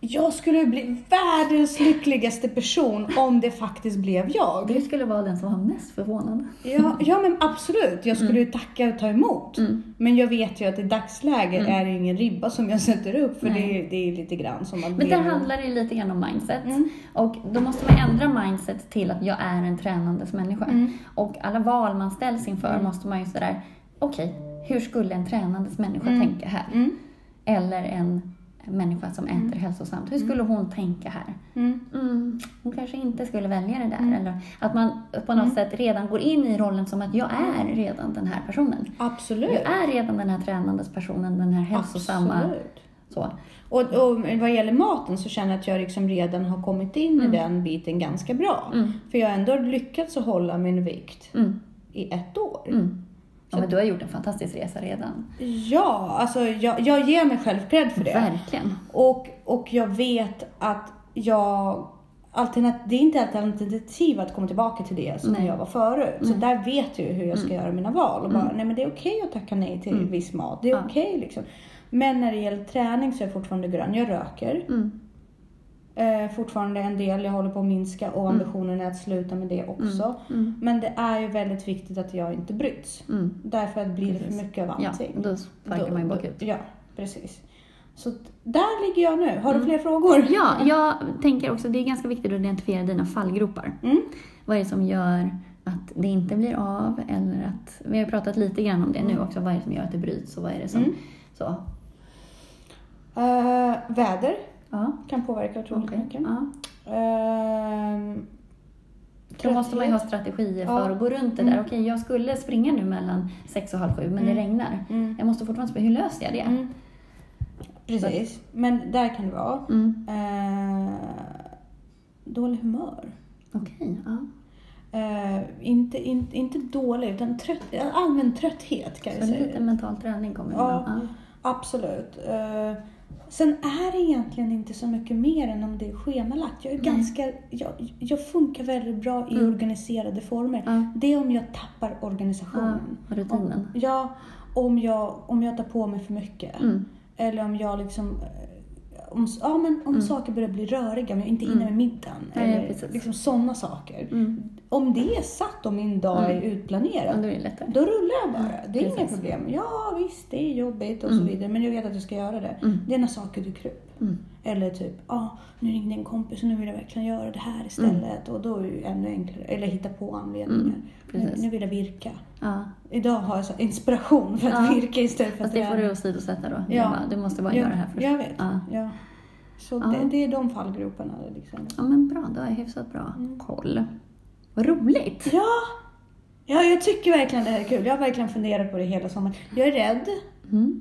jag skulle bli världens lyckligaste person om det faktiskt blev jag. Du skulle vara den som var mest förvånad. Ja, ja men absolut. Jag skulle ju tacka och ta emot. Mm. Men jag vet ju att i dagsläget är det ingen ribba som jag sätter upp. För det, är- det är lite grann som att... Men där handlar det ju lite grann om mindset. Mm. Och då måste man ändra mindset till att jag är en tränandes människa. Mm. Och alla val man ställs inför måste man ju sådär, okej, hur skulle en tränandes människa Mm. tänka här? Mm. Eller en människa som äter hälsosamt, hur skulle hon tänka här? Mm. Mm, hon kanske inte skulle välja det där. Mm. Eller att man på något sätt redan går in i rollen som att jag är redan den här personen. Absolut. Jag är redan den här tränandes personen, den här hälsosamma. Absolut. Så. Och, och vad gäller maten så känner jag att jag liksom redan har kommit in i den biten ganska bra. Mm. För jag har ändå lyckats att hålla min vikt Mm. i ett år. Mm. Ja, men du har gjort en fantastisk resa redan. Ja, alltså jag, jag ger mig själv cred för det. Verkligen. Och, och jag vet att jag alternat, det är inte ett alternativ att komma tillbaka till det som Nej. jag var förut. Så där vet jag hur jag ska göra mina val. Och bara, Mm. nej men det är okej att tacka nej till Mm. viss mat. Det är Ja. okej liksom. Men när det gäller träning så är jag fortfarande grön. Jag röker. Mm. Eh, fortfarande en del jag håller på att minska och ambitionen är att sluta med det också. Mm. Men det är ju väldigt viktigt att jag inte bryts. Mm. Därför att blir det för mycket av Ja, allting. då sparkar man ju bakut. Ja, precis. Så där ligger jag nu. Har du fler frågor? Ja, jag tänker också det är ganska viktigt att identifiera dina fallgropar. Mm. Vad är det som gör att det inte blir av? Eller att, vi har pratat lite grann om det nu också. Vad är det som gör att det bryts och vad är det som... Mm. Så, Eh, väder ja. kan påverka otroligt okej. mycket. Ja. Ehm, Då måste man ju ha strategier Ja. för att gå runt det där. Mm. Okej, jag skulle springa nu mellan sex och halv sju, men det Mm. regnar. Mm. Jag måste fortfarande springa. Hur löser jag det? Mm. Precis, men där kan det vara. Mm. Eh, dålig humör. Okej, ja. Eh, inte, inte, inte dålig, utan trött, allmän trötthet kan jag Så säga. lite mental träning kommer Ja. ibland. Absolut. Eh, sen är det egentligen inte så mycket mer än om det är schemalagt. Jag, är ganska, jag, jag funkar väldigt bra i Mm. organiserade former. Ja. Det är om jag tappar Ja, organisationen. rutinen. Om, ja, om jag, om jag tar på mig för mycket. Mm. Eller om jag liksom... Om, ja, men om saker börjar bli röriga, om jag inte är inne Mm. med middagen. Nej, eller precis. liksom sådana saker. Mm. Om det är satt och min dag Mm. är utplanerad, Ja, då är då rullar jag bara. Det är inga Precis. problem. Ja visst, det är jobbigt och Mm. så vidare. Men jag vet att jag ska göra det. Mm. Det är när saker dyker upp. Mm. Eller typ, ja ah, nu ringde en kompis och nu vill jag verkligen göra det här istället. Och då är det ännu enklare. Eller hitta på anledningar. Mm, nu, nu vill jag virka. Ja. Idag har jag så inspiration för att Ja. virka istället för Fast att det får du åsidosätta då. Ja. bara, du måste bara göra det här först. Jag vet. Ja. Så. Det, det är de fallgroparna. Liksom. ja, men bra. Då har hyfsat bra Mm. koll. Vad roligt! Ja! ja, jag tycker verkligen det här är kul. Jag har verkligen funderat på det hela sommaren. Jag är rädd. Mm.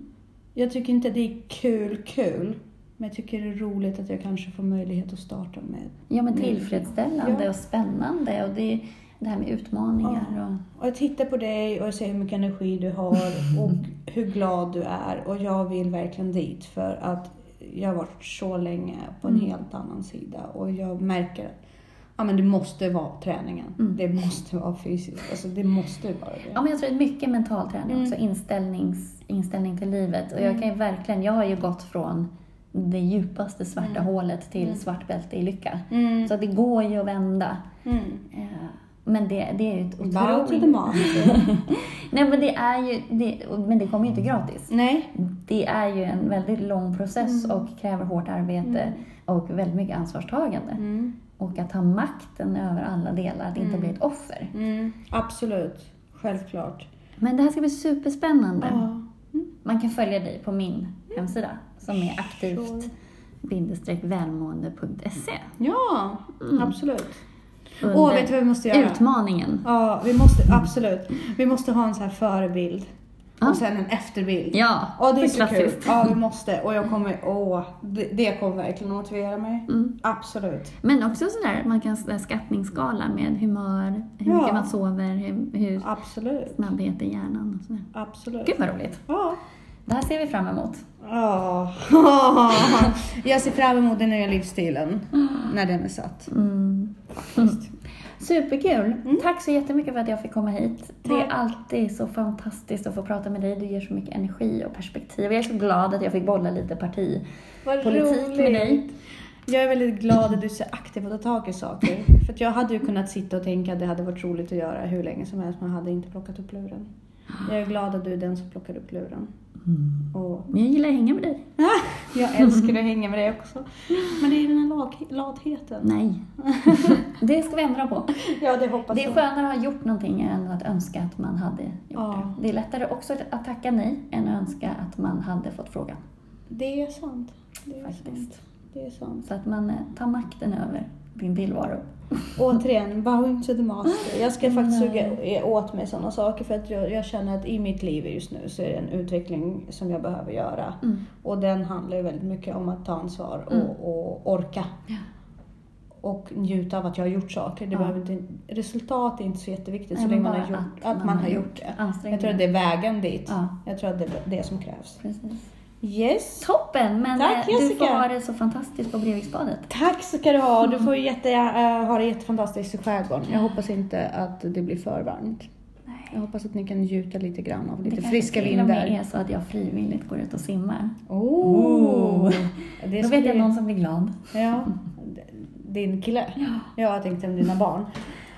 Jag tycker inte det är kul, kul. Men jag tycker det är roligt att jag kanske får möjlighet att starta med. Ja, men tillfredsställande Ja. och spännande. Och det, det här med utmaningar och... Och jag tittar på dig och jag ser hur mycket energi du har och hur glad du är. Och jag vill verkligen dit för att jag har varit så länge på en Mm. helt annan sida. Och jag märker ja, men det måste vara träningen. Mm. Det måste vara fysiskt. Alltså, det måste vara det. Ja, men jag tror att mycket mental träning Mm. också. Inställnings, inställning till livet. Och jag Mm. kan ju verkligen... Jag har ju gått från det djupaste svarta Mm. hålet till Mm. svart bälte i lycka. Mm. Så det går ju att vända. Mm. Eh, Men det, det är ju ett otroligt... Nej, men det är ju... Det, men det kommer ju inte gratis. Nej. Det är ju en väldigt lång process Mm. och kräver hårt arbete och väldigt mycket ansvarstagande. Mm. Och att ha makten över alla delar, att inte Mm. bli ett offer. Mm. Absolut. Självklart. Men det här ska bli superspännande. Ja. Man kan följa dig på min hemsida som är Sure. aktivt välmående.se. Ja, Mm. absolut. Åh, vet du vad vi måste göra? utmaningen. Ja, vi måste absolut. Vi måste ha en sån här förebild. Ja. och sen en efterbild. Ja, Ja, det är så kul. Ja, vi måste. Och jag kommer, åh, det, det kommer verkligen motivera mig. Mm. Absolut. Men också sådär, man kan skattningsskala med humör, hur Ja. mycket man sover, hur, hur Absolut. snabbhet i hjärnan och sådär. Absolut. Gud vad roligt. Ja. Det här ser vi fram emot. Ja. Jag ser fram emot den nya livsstilen när den är satt. Mm. Faktiskt. Superkul! Tack så jättemycket för att jag fick komma hit. Det är alltid så fantastiskt att få prata med dig. Du ger så mycket energi och perspektiv. Jag är så glad att jag fick bolla lite partipolitik med dig. Jag är väldigt glad att du är så aktiv och tar tag i saker. För att jag hade ju kunnat sitta och tänka att det hade varit roligt att göra hur länge som helst men jag hade inte plockat upp luren. Jag är glad att du är den som plockar upp luren. Och Men jag gillar att hänga med dig. jag älskar att hänga med dig också. Men det är den här lag- latheten. Nej. det ska vi ändra på. Ja, det hoppas Det är jag. skönare att ha gjort någonting än att önska att man hade gjort Ja. det. Det är lättare också att tacka nej än att önska att man hade fått frågan. Det är sant. Det är sant. Faktiskt. Det är sant. Så att man eh, tar makten över din tillvaro. Återigen, bowing to the master. Jag ska faktiskt Nej. suga åt mig sådana saker för att jag, jag känner att i mitt liv just nu så är det en utveckling som jag behöver göra. Mm. Och den handlar ju väldigt mycket om att ta ansvar och, Mm. och orka. Ja. Och njuta av att jag har gjort saker. Det Ja. behöver inte, resultat är inte så jätteviktigt Nej, så länge man har gjort, att, man har gjort det. Jag tror att det är vägen dit. Ja, Jag tror att det är det som krävs. precis. Yes. Toppen! Men Tack, eh, du får ha det så fantastiskt på Breviksbadet. Tack ska du ha. Du får ju jätte, äh, ha det jättefantastiskt i skärgården. Jag hoppas inte att det blir för varmt. Nej. Jag hoppas att ni kan njuta lite grann av lite det friska kanske till och med vindar. är så att jag frivilligt går ut och simmar. Oh. Det Då vet jag bli- någon som blir glad. Ja. Din kille? Ja. Ja, jag tänkte om dina barn.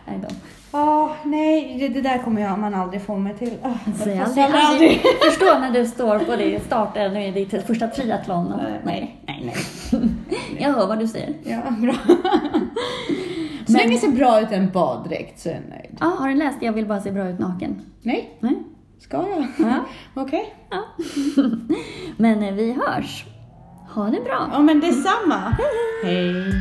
Nej då. Ja, nej, det, det där kommer jag, man aldrig få mig till. Oh, Säg aldrig, får aldrig. Förstå när du står på det starten i ditt första triathlon. Nej, Nej, nej, nej. Jag hör vad du säger. Ja, bra. Så Men- länge ser bra ut i en baddräkt så är jag nöjd. Ja, har du läst Jag vill bara se bra ut naken? Nej, Nej? ska jag? Ja. Okej. ja. Men eh, vi hörs. Ha det bra. Ja, men detsamma. Hej.